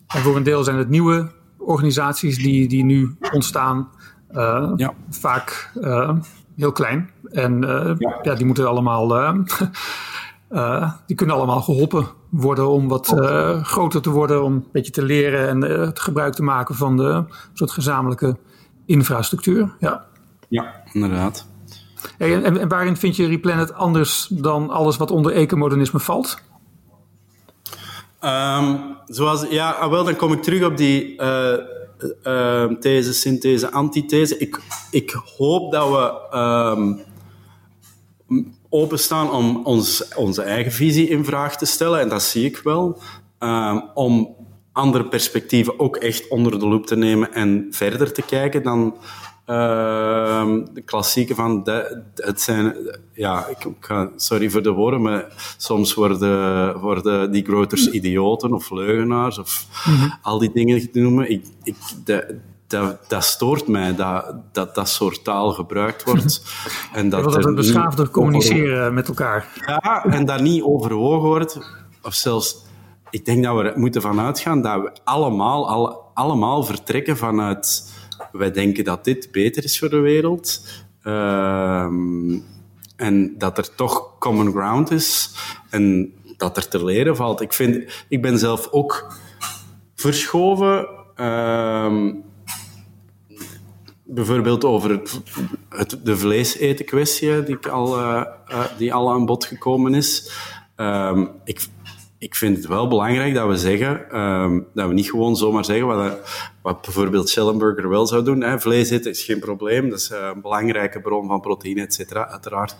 Speaker 1: en voor een deel zijn het nieuwe organisaties die, die nu ontstaan. Uh, ja. Vaak heel klein. En ja. ja. die moeten allemaal die kunnen allemaal geholpen worden om wat groter te worden, om een beetje te leren en het gebruik te maken van de soort gezamenlijke infrastructuur. Ja,
Speaker 2: ja inderdaad.
Speaker 1: En, waarin vind je Replanet anders dan alles wat onder ecomodernisme valt?
Speaker 2: Um, zoals, ja, ah, wel, dan kom ik terug op die these, synthese, antithese. Ik, ik hoop dat we um, openstaan om onze eigen visie in vraag te stellen, en dat zie ik wel, um, om andere perspectieven ook echt onder de loep te nemen en verder te kijken dan uh, de klassieke van de, het zijn, ja, ik, ga, sorry voor de woorden, maar soms worden, worden die groters idioten of leugenaars of mm -hmm. al die dingen te noemen. Ik, ik, de, dat, dat stoort mij, dat, dat dat soort taal gebruikt wordt.
Speaker 1: en dat, dat het beschaafder communiceren over... met elkaar.
Speaker 2: Ja, en dat niet overwogen wordt. Of zelfs, ik denk dat we er moeten vanuit gaan dat we allemaal, alle, allemaal vertrekken vanuit... Wij denken dat dit beter is voor de wereld. Um, en dat er toch common ground is. En dat er te leren valt. Ik, vind, ik ben zelf ook verschoven... Um, bijvoorbeeld over het, het, de vleeseten kwestie die, al, uh, uh, die al aan bod gekomen is. Um, ik, ik vind het wel belangrijk dat we zeggen, um, dat we niet gewoon zomaar zeggen wat, wat bijvoorbeeld Schellenberger wel zou doen. Hè. Vlees eten is geen probleem, dat is een belangrijke bron van proteïne, et cetera, uiteraard.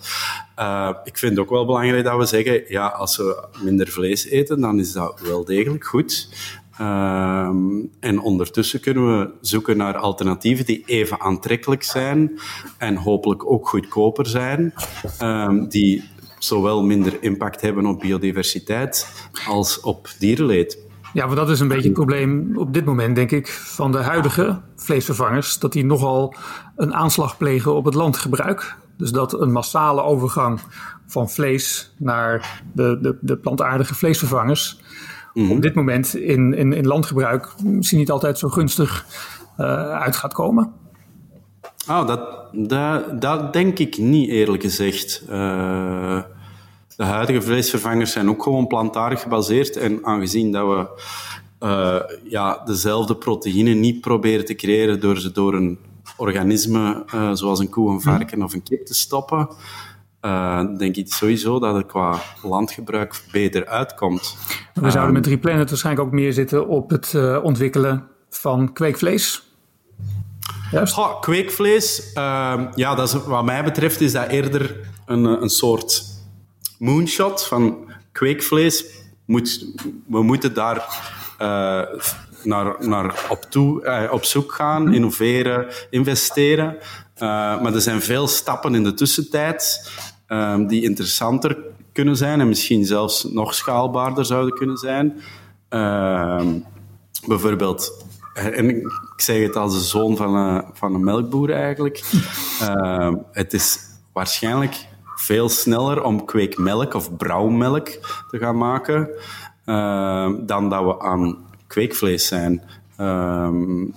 Speaker 2: Uh, ik vind het ook wel belangrijk dat we zeggen, ja, als we minder vlees eten, dan is dat wel degelijk goed. Um, en ondertussen kunnen we zoeken naar alternatieven die even aantrekkelijk zijn en hopelijk ook goedkoper zijn, um, die zowel minder impact hebben op biodiversiteit als op dierenleed.
Speaker 1: Ja, maar dat is een beetje het probleem op dit moment, denk ik, van de huidige vleesvervangers. Dat die nogal een aanslag plegen op het landgebruik. Dus dat een massale overgang van vlees naar de, de, de plantaardige vleesvervangers mm op dit moment in, in, in landgebruik misschien niet altijd zo gunstig uh, uit gaat komen.
Speaker 2: Oh, dat, dat, dat denk ik niet, eerlijk gezegd. Uh, de huidige vleesvervangers zijn ook gewoon plantaardig gebaseerd. En aangezien dat we uh, ja, dezelfde proteïne niet proberen te creëren door ze door een organisme zoals een koe, een varken of een kip te stoppen, denk ik sowieso dat het qua landgebruik beter uitkomt.
Speaker 1: We zouden met Replanet waarschijnlijk ook meer zitten op het ontwikkelen van kweekvlees.
Speaker 2: Juist. kweekvlees, ehm, ja, dat is, wat mij betreft is dat eerder een, een soort moonshot van kweekvlees. Moet, we moeten daar uh, naar, naar op, toe, uh, op zoek gaan, innoveren, investeren. Uh, maar er zijn veel stappen in de tussentijd ehm, die interessanter kunnen zijn en misschien zelfs nog schaalbaarder zouden kunnen zijn. Ehm, bijvoorbeeld en ik zeg het als de zoon van een, van een melkboer eigenlijk. Uh, het is waarschijnlijk veel sneller om kweekmelk of brouwmelk te gaan maken uh, dan dat we aan kweekvlees zijn. Uh,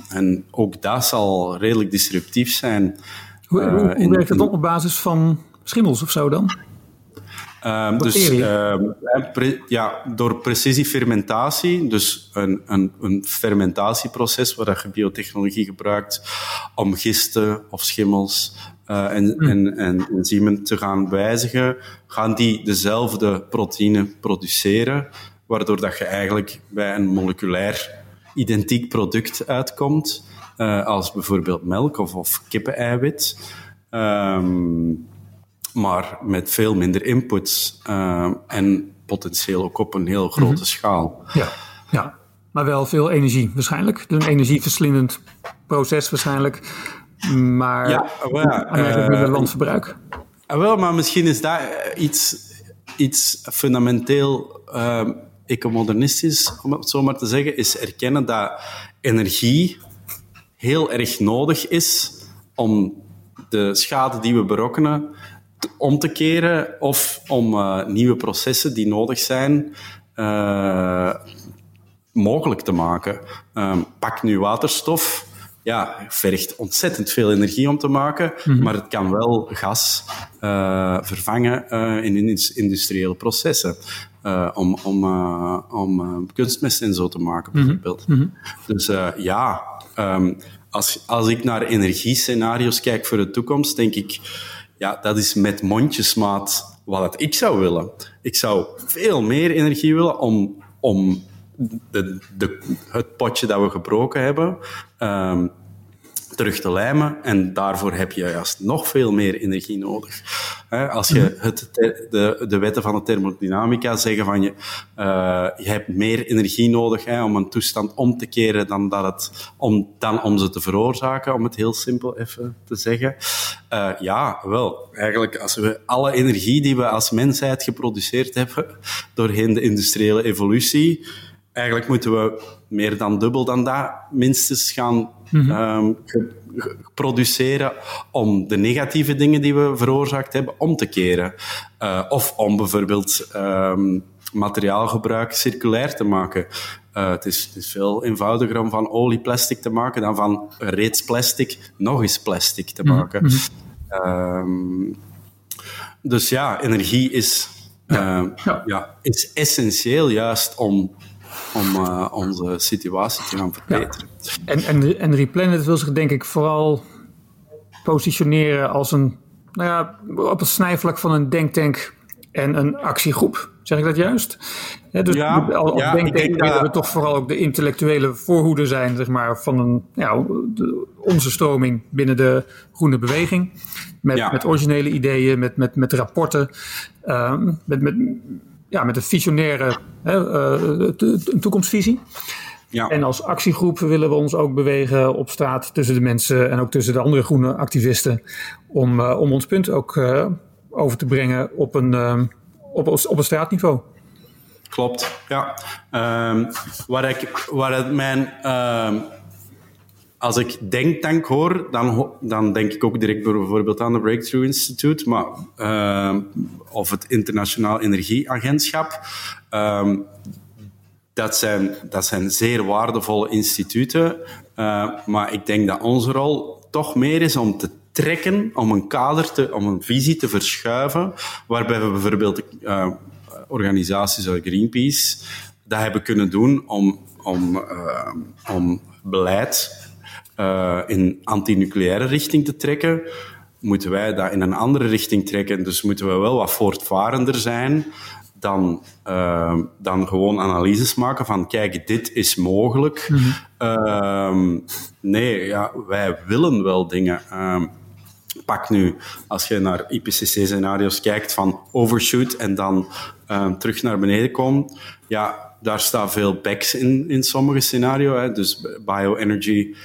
Speaker 2: en ook dat zal redelijk disruptief zijn.
Speaker 1: Hoe, hoe, hoe werkt op op basis van schimmels of zo dan?
Speaker 2: Um, dus um, ja, door precisiefermentatie, dus een, een, een fermentatieproces waar je biotechnologie gebruikt om gisten of schimmels uh, en, mm. en, en enzymen te gaan wijzigen, gaan die dezelfde proteïne produceren, waardoor dat je eigenlijk bij een moleculair identiek product uitkomt, uh, als bijvoorbeeld melk of, of kippeneiwit. Um, maar met veel minder inputs uh, en potentieel ook op een heel grote mhm. schaal.
Speaker 1: Ja, ja, maar wel veel energie waarschijnlijk. Dus een energieverslindend proces waarschijnlijk. Maar ja, wel, ja, uh, landverbruik.
Speaker 2: Uh, wel, maar misschien is dat iets, iets fundamenteel uh, ecomodernistisch, om het zo maar te zeggen, is erkennen dat energie heel erg nodig is om de schade die we berokkenen om te keren of om nieuwe processen die nodig zijn mogelijk te maken. Um, pak nu waterstof. Ja, vergt ontzettend veel energie om te maken, mm-hmm. maar het kan wel gas uh, vervangen in industriële processen. om om, om kunstmest en zo te maken, mm-hmm. bijvoorbeeld. Mm-hmm. Dus ja, um, als, als ik naar energiescenario's kijk voor de toekomst, denk ik ja, dat is met mondjesmaat wat ik zou willen. Ik zou veel meer energie willen om, om de, de, het potje dat we gebroken hebben um, terug te lijmen. En daarvoor heb je juist nog veel meer energie nodig. Als je mhm. het, de, de wetten van de thermodynamica zeggen van je, uh, je hebt meer energie nodig om een toestand om te keren dan, dat het, om, dan om ze te veroorzaken, om het heel simpel even te zeggen. Uh, ja, wel. Eigenlijk, als we alle energie die we als mensheid geproduceerd hebben doorheen de industriële evolutie, eigenlijk moeten we meer dan dubbel dan dat minstens gaan mm um, produceren om de negatieve dingen die we veroorzaakt hebben om te keren. Uh, of om bijvoorbeeld um, materiaalgebruik circulair te maken. Uh, het, is, het, is, veel eenvoudiger om van olieplastic te maken dan van reeds plastic nog eens plastic te mhm, maken. Mm um, dus ja, energie is, uh, ja. ja. is essentieel juist om om uh, onze situatie te gaan verbeteren.
Speaker 1: En, en, en Replanet wil zich denk ik vooral positioneren als een, nou ja, op het snijvlak van een denktank en een actiegroep. Zeg ik dat juist? dus ja, als ja, denktank willen we toch vooral ook de intellectuele voorhoede zijn, zeg maar, van een, ja, de, onze stroming binnen de groene beweging. Met, met originele ideeën, met, met, met rapporten, uh, met, met, ja, met een visionaire hè, uh, een toekomstvisie. Ja. En als actiegroep willen we ons ook bewegen op straat tussen de mensen en ook tussen de andere groene activisten. Om, uh, om ons punt ook uh, over te brengen op een, op, op een straatniveau.
Speaker 2: Klopt, ja. Um, waar, ik, waar het mijn uh, als ik denktank hoor, dan, dan denk ik ook direct bijvoorbeeld aan de Breakthrough Institute, maar, uh, of het Internationaal Energieagentschap. Uh, dat, zijn, dat zijn zeer waardevolle instituten, uh, maar ik denk dat onze rol toch meer is om te trekken, om een kader, te, om een visie te verschuiven, waarbij we bijvoorbeeld uh, organisaties zoals Greenpeace dat hebben kunnen doen om, om, uh, om beleid uh, in anti-nucleaire richting te trekken. moeten wij dat in een andere richting trekken. Dus moeten we wel wat voortvarender zijn dan, uh, dan gewoon analyses maken van kijk, dit is mogelijk. Mm nee, ja, wij willen wel dingen. Uh, pak nu, als je naar IPCC-scenario's kijkt van overshoot en dan uh, terug naar beneden komt, ja, daar staan veel backs in, in sommige scenario's. Dus bioenergy,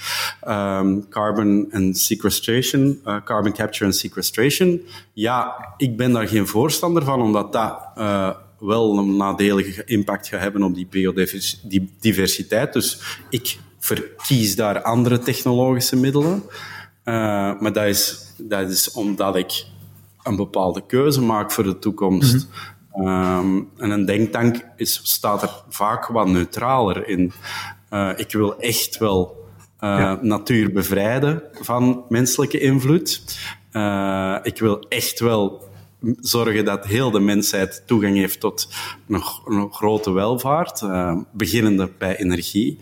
Speaker 2: um, carbon and sequestration, uh, carbon capture and sequestration. Ja, ik ben daar geen voorstander van, omdat dat uh, wel een nadelige impact gaat hebben op die biodiversiteit. Dus ik verkies daar andere technologische middelen. Uh, maar dat is, dat is omdat ik een bepaalde keuze maak voor de toekomst. -hmm. Um, en een denktank is, staat er vaak wat neutraler in. Uh, ik wil echt wel uh, ja. natuur bevrijden van menselijke invloed. ik wil echt wel zorgen dat heel de mensheid toegang heeft tot een, een grote welvaart, beginnende bij energie.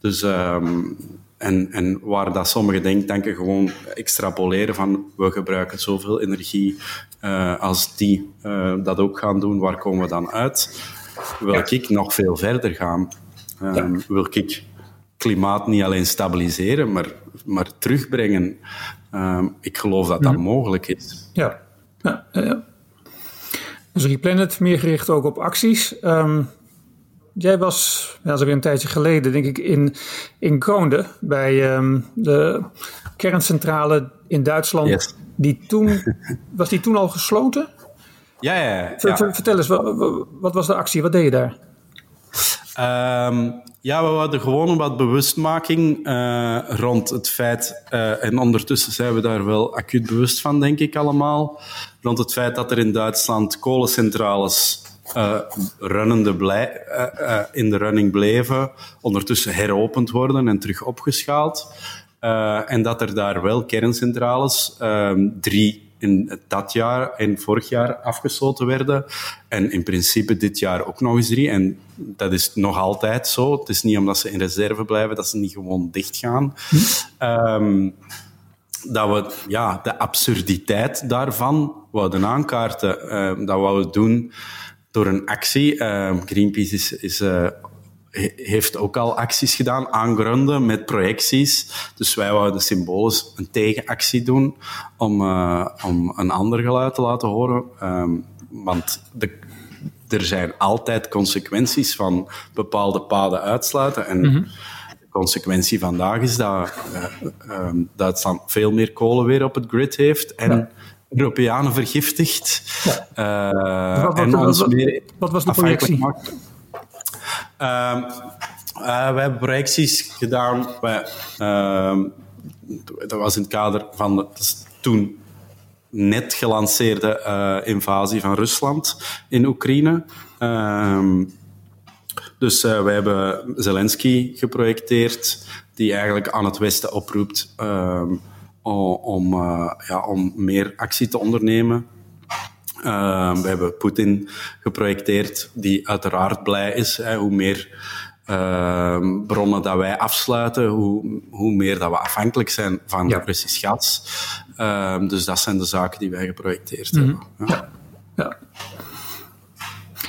Speaker 2: Dus, um, en, en waar dat sommige denktanken gewoon extrapoleren van we gebruiken zoveel energie, uh, als die uh, dat ook gaan doen, waar komen we dan uit? Wil ja. ik nog veel verder gaan? Um, ja. Wil ik klimaat niet alleen stabiliseren, maar, maar terugbrengen? Um, ik geloof dat dat mm. mogelijk is.
Speaker 1: Ja, ja, ja. Dus Replanet, meer gericht ook op acties. Um, jij was, ja, dat weer een tijdje geleden, denk ik, in, in Groonde bij um, de kerncentrale in Duitsland.
Speaker 2: Yes.
Speaker 1: Die toen, was die toen al gesloten?
Speaker 2: Ja, ja, ja.
Speaker 1: Ver, vertel eens, wat, wat, was de actie? Wat deed je daar?
Speaker 2: Um, ja, we hadden gewoon wat bewustmaking uh, rond het feit, uh, en ondertussen zijn we daar wel acuut bewust van, denk ik allemaal, rond het feit dat er in Duitsland kolencentrales uh, runnende blij, in de running bleven, ondertussen heropend worden en terug opgeschaald. en dat er daar wel kerncentrales, ehm, drie in dat jaar en vorig jaar afgesloten werden. En in principe dit jaar ook nog eens drie. En dat is nog altijd zo. Het is niet omdat ze in reserve blijven dat ze niet gewoon dichtgaan. Hm. Um, dat we ja, de absurditeit daarvan wouden aankaarten. Uh, dat wouden doen door een actie. Uh, Greenpeace is, is uh, heeft ook al acties gedaan aan gronden met projecties. Dus wij wouden symbolisch een tegenactie doen om, uh, om een ander geluid te laten horen. Um, want de, er zijn altijd consequenties van bepaalde paden uitsluiten. En mm -hmm. de consequentie vandaag is dat uh, um, Duitsland veel meer kolen weer op het grid heeft. En ja. Europeanen vergiftigt. Ja. Uh,
Speaker 1: wat, en ons wat, meer wat was de projectie?
Speaker 2: Uh, uh, we hebben projecties gedaan. Wij, uh, dat was in het kader van de toen net gelanceerde uh, invasie van Rusland in Oekraïne. Ehm, dus wij hebben Zelensky geprojecteerd, die eigenlijk aan het Westen oproept ehm, om, uh, ja, om meer actie te ondernemen uh, we hebben Poetin geprojecteerd, die uiteraard blij is. Hè, hoe meer uh, bronnen dat wij afsluiten, hoe, hoe meer dat we afhankelijk zijn van ja. Russisch gas. Uh, dus dat zijn de zaken die wij geprojecteerd mm -hmm. hebben.
Speaker 1: Ja. Ja.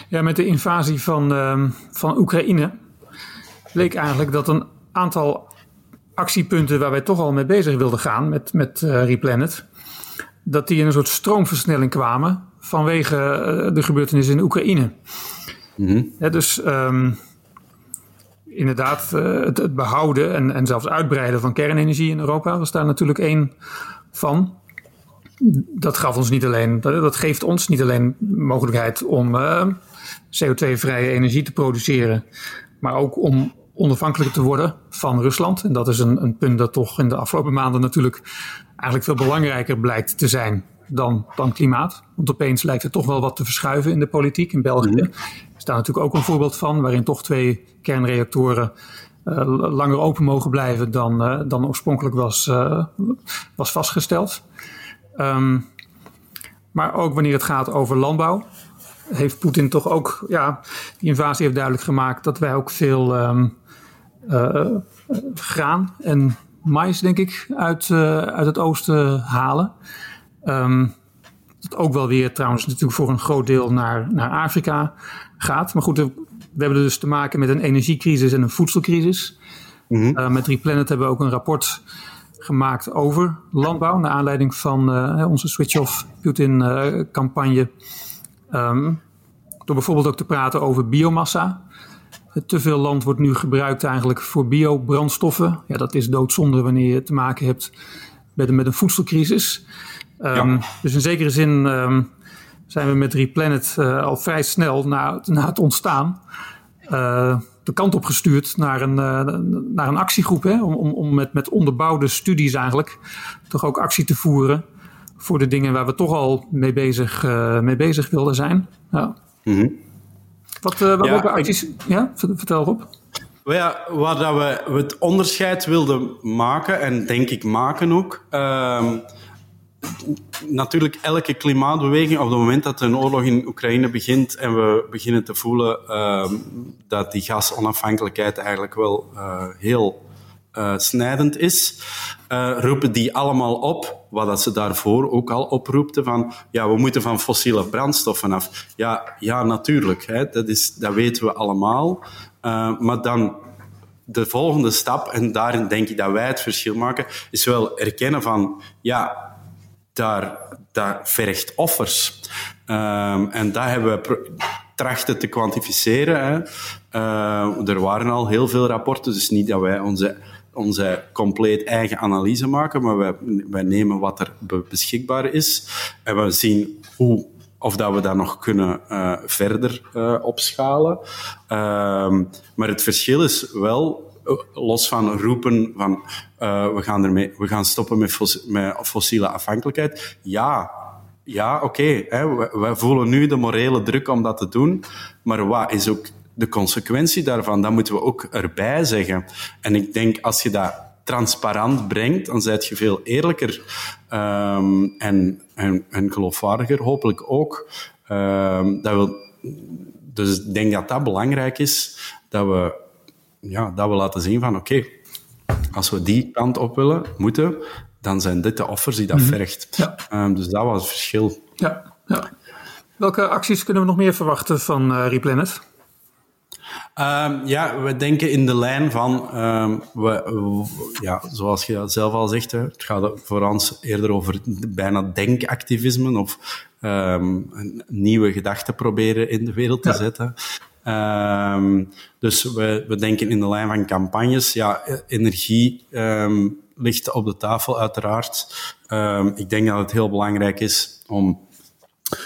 Speaker 1: ja. met de invasie van, uh, van Oekraïne bleek eigenlijk dat een aantal actiepunten waar wij toch al mee bezig wilden gaan met, met uh, Replanet, dat die in een soort stroomversnelling kwamen vanwege uh, de gebeurtenissen in Oekraïne. Mm -hmm. ja, dus um, inderdaad, uh, het, het, behouden en, en zelfs uitbreiden van kernenergie in Europa was daar natuurlijk één van. Dat gaf ons niet alleen, dat, dat geeft ons niet alleen mogelijkheid om uh, CO2-vrije energie te produceren, maar ook om onafhankelijker te worden van Rusland. En dat is een, een punt dat toch in de afgelopen maanden natuurlijk eigenlijk veel belangrijker blijkt te zijn dan, dan klimaat. Want opeens lijkt er toch wel wat te verschuiven in de politiek. In België mm-hmm. is daar natuurlijk ook een voorbeeld van, waarin toch twee kernreactoren uh, langer open mogen blijven dan, uh, dan oorspronkelijk was, uh, was vastgesteld. Um, maar ook wanneer het gaat over landbouw, heeft Poetin toch ook, ja, die invasie heeft duidelijk gemaakt dat wij ook veel um, graan en mais, denk ik, uit, uit het oosten halen. Ehm, dat ook wel weer trouwens natuurlijk voor een groot deel naar, naar Afrika gaat. Maar goed, we hebben dus te maken met een energiecrisis en een voedselcrisis. Mm met Replanet hebben we ook een rapport gemaakt over landbouw. Naar aanleiding van uh, onze Switch-off Putin-campagne. Um, door bijvoorbeeld ook te praten over biomassa. Te veel land wordt nu gebruikt eigenlijk voor biobrandstoffen. Ja, dat is doodzonde wanneer je te maken hebt met een, met een voedselcrisis. Um, Dus in zekere zin um, zijn we met Replanet uh, al vrij snel na, na het ontstaan uh, de kant op gestuurd naar een, uh, naar een actiegroep. Hè? Om, om, om met, met onderbouwde studies eigenlijk toch ook actie te voeren voor de dingen waar we toch al mee bezig, mee bezig wilden zijn. Ja. Mm -hmm. Wat, wat ja, acties? Ik... Ja, vertel op.
Speaker 2: Ja, waar dat we het onderscheid wilden maken, en denk ik maken ook, uh, natuurlijk elke klimaatbeweging, op het moment dat een oorlog in Oekraïne begint en we beginnen te voelen uh, dat die gasonafhankelijkheid eigenlijk wel uh, heel uh, snijdend is, uh, roepen die allemaal op, wat dat ze daarvoor ook al oproepten, van ja, we moeten van fossiele brandstoffen af. Ja, ja natuurlijk, hè, dat, is, dat weten we allemaal. maar dan de volgende stap, en daarin denk ik dat wij het verschil maken, is wel erkennen van ja, daar, dat vergt offers. Um, en dat hebben we trachten te kwantificeren. Hè. Er waren al heel veel rapporten, dus niet dat wij onze, onze compleet eigen analyse maken, maar wij, nemen wat er beschikbaar is en we zien hoe of dat we dat nog kunnen uh, verder uh, opschalen. Uh, maar het verschil is wel eh, los van roepen van we, gaan ermee, we gaan stoppen met, met fossiele afhankelijkheid. Ja, ja oké. Okay, voelen nu de morele druk om dat te doen. Maar wat is ook de consequentie daarvan? Dat moeten we ook erbij zeggen. En ik denk, als je dat transparant brengt, dan zijt je veel eerlijker um, en, en, en geloofwaardiger, hopelijk ook. Um, dat wil, dus ik denk dat dat belangrijk is, dat we ja, dat we laten zien van oké, okay, als we die kant op willen, moeten, dan zijn dit de offers die dat mm -hmm. vergt. Ja. Um, dus dat was het verschil.
Speaker 1: Ja, ja. Welke acties kunnen we nog meer verwachten van uh, Replanet?
Speaker 2: Um, ja, we denken in de lijn van, um, we, we, ja, zoals je zelf al zegt, hè, het gaat voor ons eerder over bijna denkactivisme of um, een nieuwe gedachten proberen in de wereld te ja. zetten. Dus we, we denken in de lijn van campagnes. Ja, energie ligt op de tafel, uiteraard. Ik denk dat het heel belangrijk is om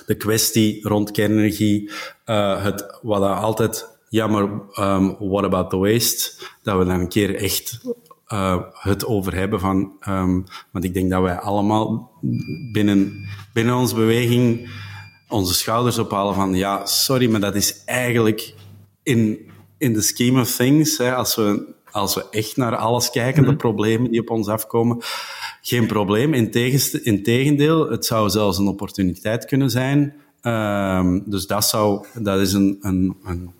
Speaker 2: de kwestie rond kernenergie, uh, het, wat altijd, ja, maar um, what about the waste? Dat we dan een keer echt uh, het over hebben van, um, want ik denk dat wij allemaal binnen, binnen onze beweging onze schouders ophalen van ja, sorry, maar dat is eigenlijk in, in the scheme of things, hè, als, we, als we echt naar alles kijken, de mhm. problemen die op ons afkomen, geen probleem. In tegendeel, het zou zelfs een opportuniteit kunnen zijn. Um, dus dat, zou, dat is een, een, een,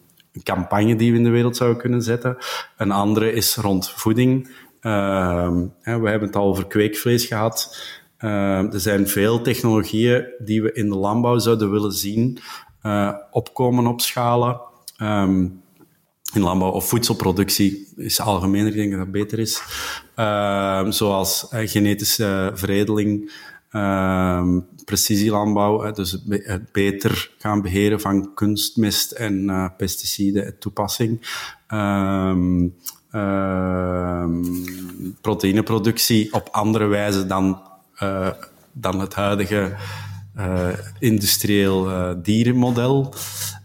Speaker 2: campagne die we in de wereld zouden kunnen zetten. Een andere is rond voeding. Hè, we hebben het al over kweekvlees gehad. Uh, er zijn veel technologieën die we in de landbouw zouden willen zien uh, opkomen op schalen. Um, in landbouw of voedselproductie is algemeen, ik denk dat dat beter is. Zoals uh, genetische veredeling, precisielandbouw, dus het beter gaan beheren van kunstmest en pesticiden toepassing. proteïneproductie op andere wijze dan uh, dan het huidige uh, industrieel uh, dierenmodel.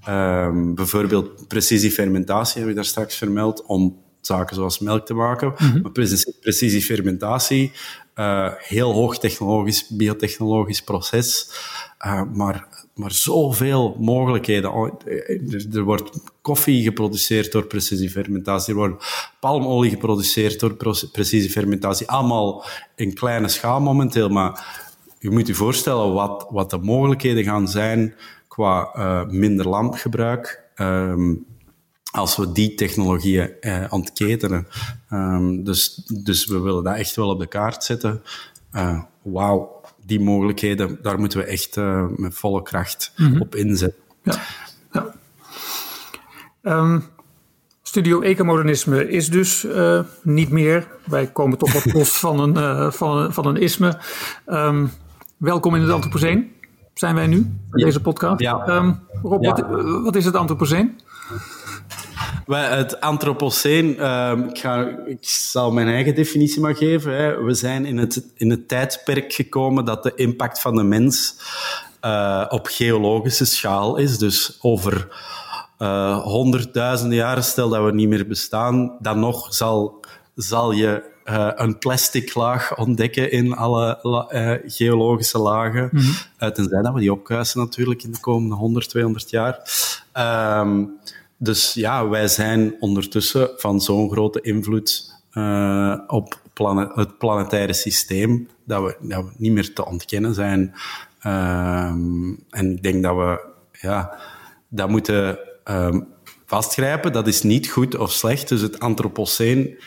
Speaker 2: Um, bijvoorbeeld precisiefermentatie heb ik daar straks vermeld, om zaken zoals melk te maken. Mm -hmm. Maar precisiefermentatie, heel hoog technologisch, biotechnologisch proces, maar maar zoveel mogelijkheden. Oh, er wordt koffie geproduceerd door precisiefermentatie. Er wordt palmolie geproduceerd door precisiefermentatie. Allemaal in kleine schaal momenteel. Maar je moet je voorstellen wat, wat de mogelijkheden gaan zijn qua uh, minder landgebruik. Um, als we die technologieën uh, ontketenen. Um, dus, dus we willen dat echt wel op de kaart zetten. Uh, Wauw die mogelijkheden, daar moeten we echt met volle kracht op inzetten.
Speaker 1: Ja. ja. Ehm, Studio Ecomodernisme is dus uh, niet meer. Wij komen toch wat los van een, van, een, van een isme. Um, welkom in het Anthropoceen. Zijn wij nu, bij deze podcast.
Speaker 2: Ja.
Speaker 1: Rob, ja. Wat, wat, is het Anthropoceen?
Speaker 2: Het Anthropoceen, um, ik, ga, ik, zal mijn eigen definitie maar geven. Hè. We zijn in het, in het tijdperk gekomen dat de impact van de mens uh, op geologische schaal is. Dus over uh, honderdduizenden jaren, stel dat we niet meer bestaan, dan nog zal, zal je uh, een plastic laag ontdekken in alle la, uh, geologische lagen. Mm -hmm. tenzij dat we die opkuisen natuurlijk in de komende 100, 200 jaar. Um, dus ja, wij zijn ondertussen van zo'n grote invloed op planet, het planetaire systeem dat we, dat we niet meer te ontkennen zijn. Um, en ik denk dat we ja, dat moeten um, vastgrijpen. Dat is niet goed of slecht. Dus het antropoceen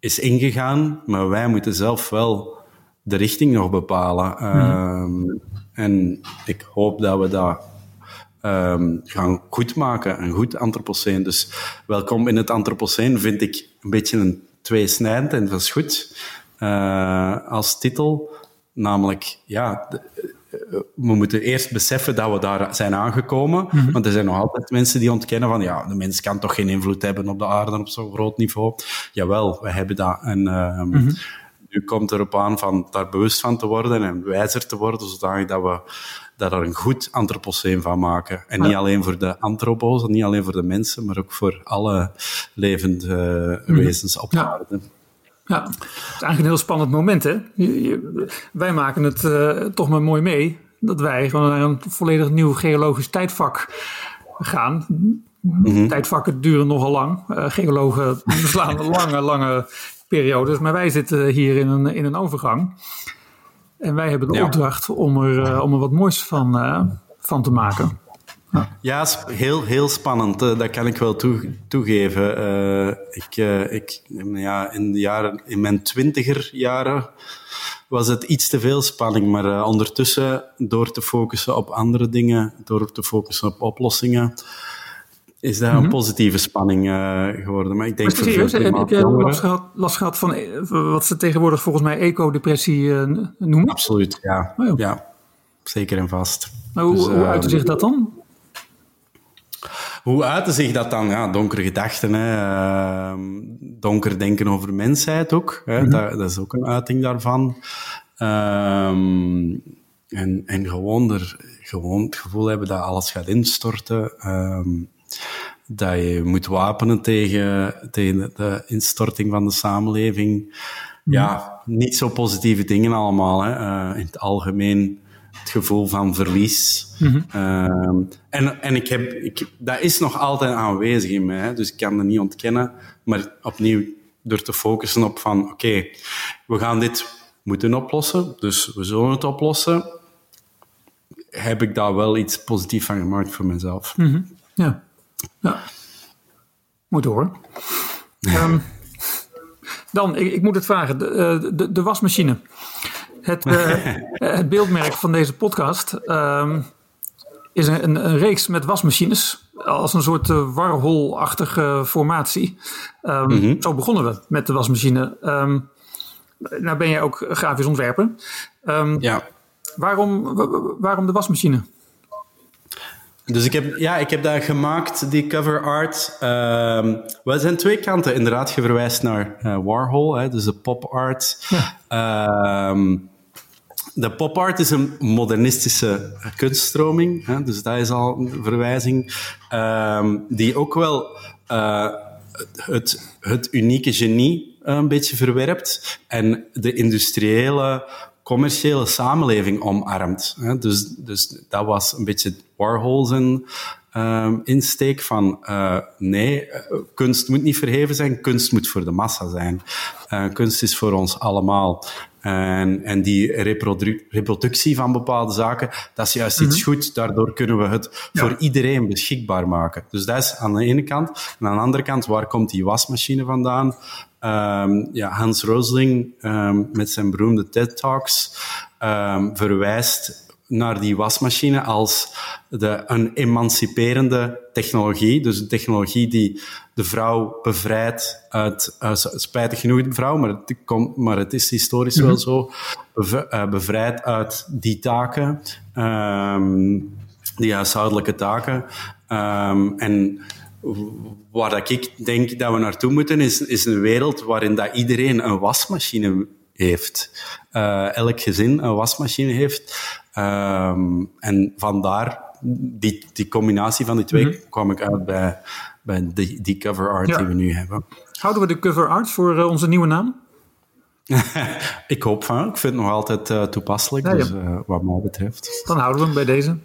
Speaker 2: is ingegaan, maar wij moeten zelf wel de richting nog bepalen. Mm. Um, en ik hoop dat we dat um, gaan goed maken, een goed antropoceen. Dus welkom in het antropoceen vind ik een beetje een tweesnijdend en dat is goed uh, als titel. Namelijk, ja, de, we moeten eerst beseffen dat we daar zijn aangekomen. Mm -hmm. Want er zijn nog altijd mensen die ontkennen van ja, de mens kan toch geen invloed hebben op de aarde op zo'n groot niveau. Jawel, we hebben dat. En uh, mm -hmm. nu komt het erop aan van daar bewust van te worden en wijzer te worden, zodat dat we daar een goed antropoceen van maken. En niet alleen voor de antropo's, niet alleen voor de mensen, maar ook voor alle levende uh, wezens op aarde.
Speaker 1: Ja, het is eigenlijk een heel spannend moment. Hè? Je, je, wij maken het uh, toch maar mooi mee dat wij gewoon naar een volledig nieuw geologisch tijdvak gaan. Mm -hmm. Tijdvakken duren nogal lang. Uh, geologen beslaan lange, lange periodes. Maar wij zitten hier in een, in een overgang. En wij hebben de ja. opdracht om er, uh, om er wat moois van, uh, van te maken.
Speaker 2: Ja, ja heel, heel spannend. Uh, dat kan ik wel toe, toegeven. Uh, ik, uh, ik, ja, in, de jaren, in mijn twintiger jaren was het iets te veel spanning. Maar ondertussen, door te focussen op andere dingen, door te focussen op oplossingen, is dat mm -hmm. een positieve spanning geworden. Maar ik denk
Speaker 1: voor serieus? Heb je last gehad, last gehad van wat ze tegenwoordig volgens mij ecodepressie noemen?
Speaker 2: Absoluut, ja. Oh, ja. Zeker en vast.
Speaker 1: Maar hoe, dus, hoe uitte zich dat dan?
Speaker 2: Hoe uitte zich dat dan? Ja, donkere gedachten, hè. Uh, donker denken over mensheid ook. Hè. Mm -hmm. dat, dat, is ook een uiting daarvan. Um, en, en gewoon, er, gewoon het gevoel hebben dat alles gaat instorten. Um, dat je moet wapenen tegen, tegen de instorting van de samenleving. Ja, niet zo positieve dingen allemaal. Hè. Uh, in het algemeen het gevoel van verlies. Mm -hmm. uh, en en ik heb, ik, dat is nog altijd aanwezig in mij, hè, dus ik kan dat niet ontkennen. Maar opnieuw, door te focussen op van, oké, okay, we gaan dit moeten oplossen, dus we zullen het oplossen, heb ik daar wel iets positiefs van gemaakt voor mezelf.
Speaker 1: Mm -hmm. Ja. Ja. Moet hoor. um, dan, ik, ik, moet het vragen, de, de, de wasmachine. Het, uh, het beeldmerk van deze podcast um, is een, een, een, reeks met wasmachines. Als een soort uh, warholachtige formatie. Um, mm -hmm. Zo begonnen we met de wasmachine. Um, nou ben jij ook grafisch ontwerper.
Speaker 2: ja.
Speaker 1: Waarom, waarom de wasmachine?
Speaker 2: Dus ik heb, ja, ik heb dat gemaakt, die cover art. Um, wel, zijn twee kanten. Inderdaad, je verwijst naar uh, Warhol, hè, dus de pop art. Ja. Um, de pop art is een modernistische kunststroming, hè, dus dat is al een verwijzing, um, die ook wel uh, het, het unieke genie een beetje verwerpt en de industriële, commerciële samenleving omarmt. Dus, dus dat was een beetje Warhol zijn um, insteek van uh, nee, kunst moet niet verheven zijn, kunst moet voor de massa zijn. Uh, kunst is voor ons allemaal. En, en die reproductie van bepaalde zaken, dat is juist iets mhm. goed. Daardoor kunnen we het voor iedereen beschikbaar maken. Dus dat is aan de ene kant. En aan de andere kant, waar komt die wasmachine vandaan? Um, ja, Hans Rosling um, met zijn beroemde TED Talks um, verwijst naar die wasmachine als de, een emanciperende technologie. Dus een technologie die de vrouw bevrijdt uit, uh, spijtig genoeg de vrouw, maar het, komt, maar het is historisch wel mhm. zo, uh, bevrijdt uit die taken, um, die huishoudelijke taken. Um, en waar dat ik denk dat we naartoe moeten, is, is een wereld waarin dat iedereen een wasmachine heeft. Uh, elk gezin een wasmachine heeft. Um, en vandaar, die, die combinatie van die twee, mm kwam ik uit bij, bij die, die cover art die we nu hebben.
Speaker 1: Houden we de cover art voor uh, onze nieuwe naam?
Speaker 2: ik hoop van. Ik vind het nog altijd uh, toepasselijk, ja, dus, wat mij betreft.
Speaker 1: Dan houden we hem bij deze.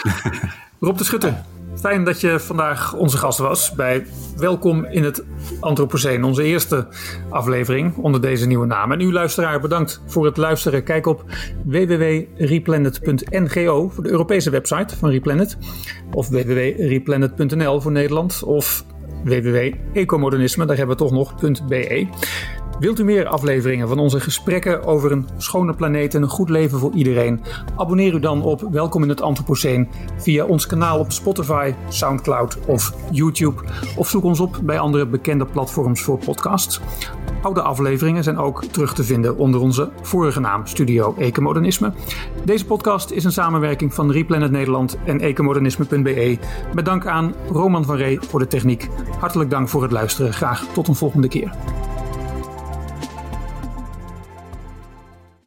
Speaker 1: Rob de Schutter. Fijn dat je vandaag onze gast was bij Welkom in het Anthropocene, onze eerste aflevering onder deze nieuwe naam. En u luisteraar, bedankt voor het luisteren. Kijk op www.replanet.ngo voor de Europese website van Replanet of www.replanet.nl voor Nederland of www.ecomodernisme, daar hebben we toch nog .be. Wilt u meer afleveringen van onze gesprekken over een schone planeet en een goed leven voor iedereen? Abonneer u dan op Welkom in het Anthropoceen via ons kanaal op Spotify, Soundcloud of YouTube. Of zoek ons op bij andere bekende platforms voor podcasts. Oude afleveringen zijn ook terug te vinden onder onze vorige naam Studio Ecomodernisme. Deze podcast is een samenwerking van Replanet Nederland en ecomodernisme.be. Met dank aan Roman van Ree voor de techniek. Hartelijk dank voor het luisteren. Graag tot een volgende keer.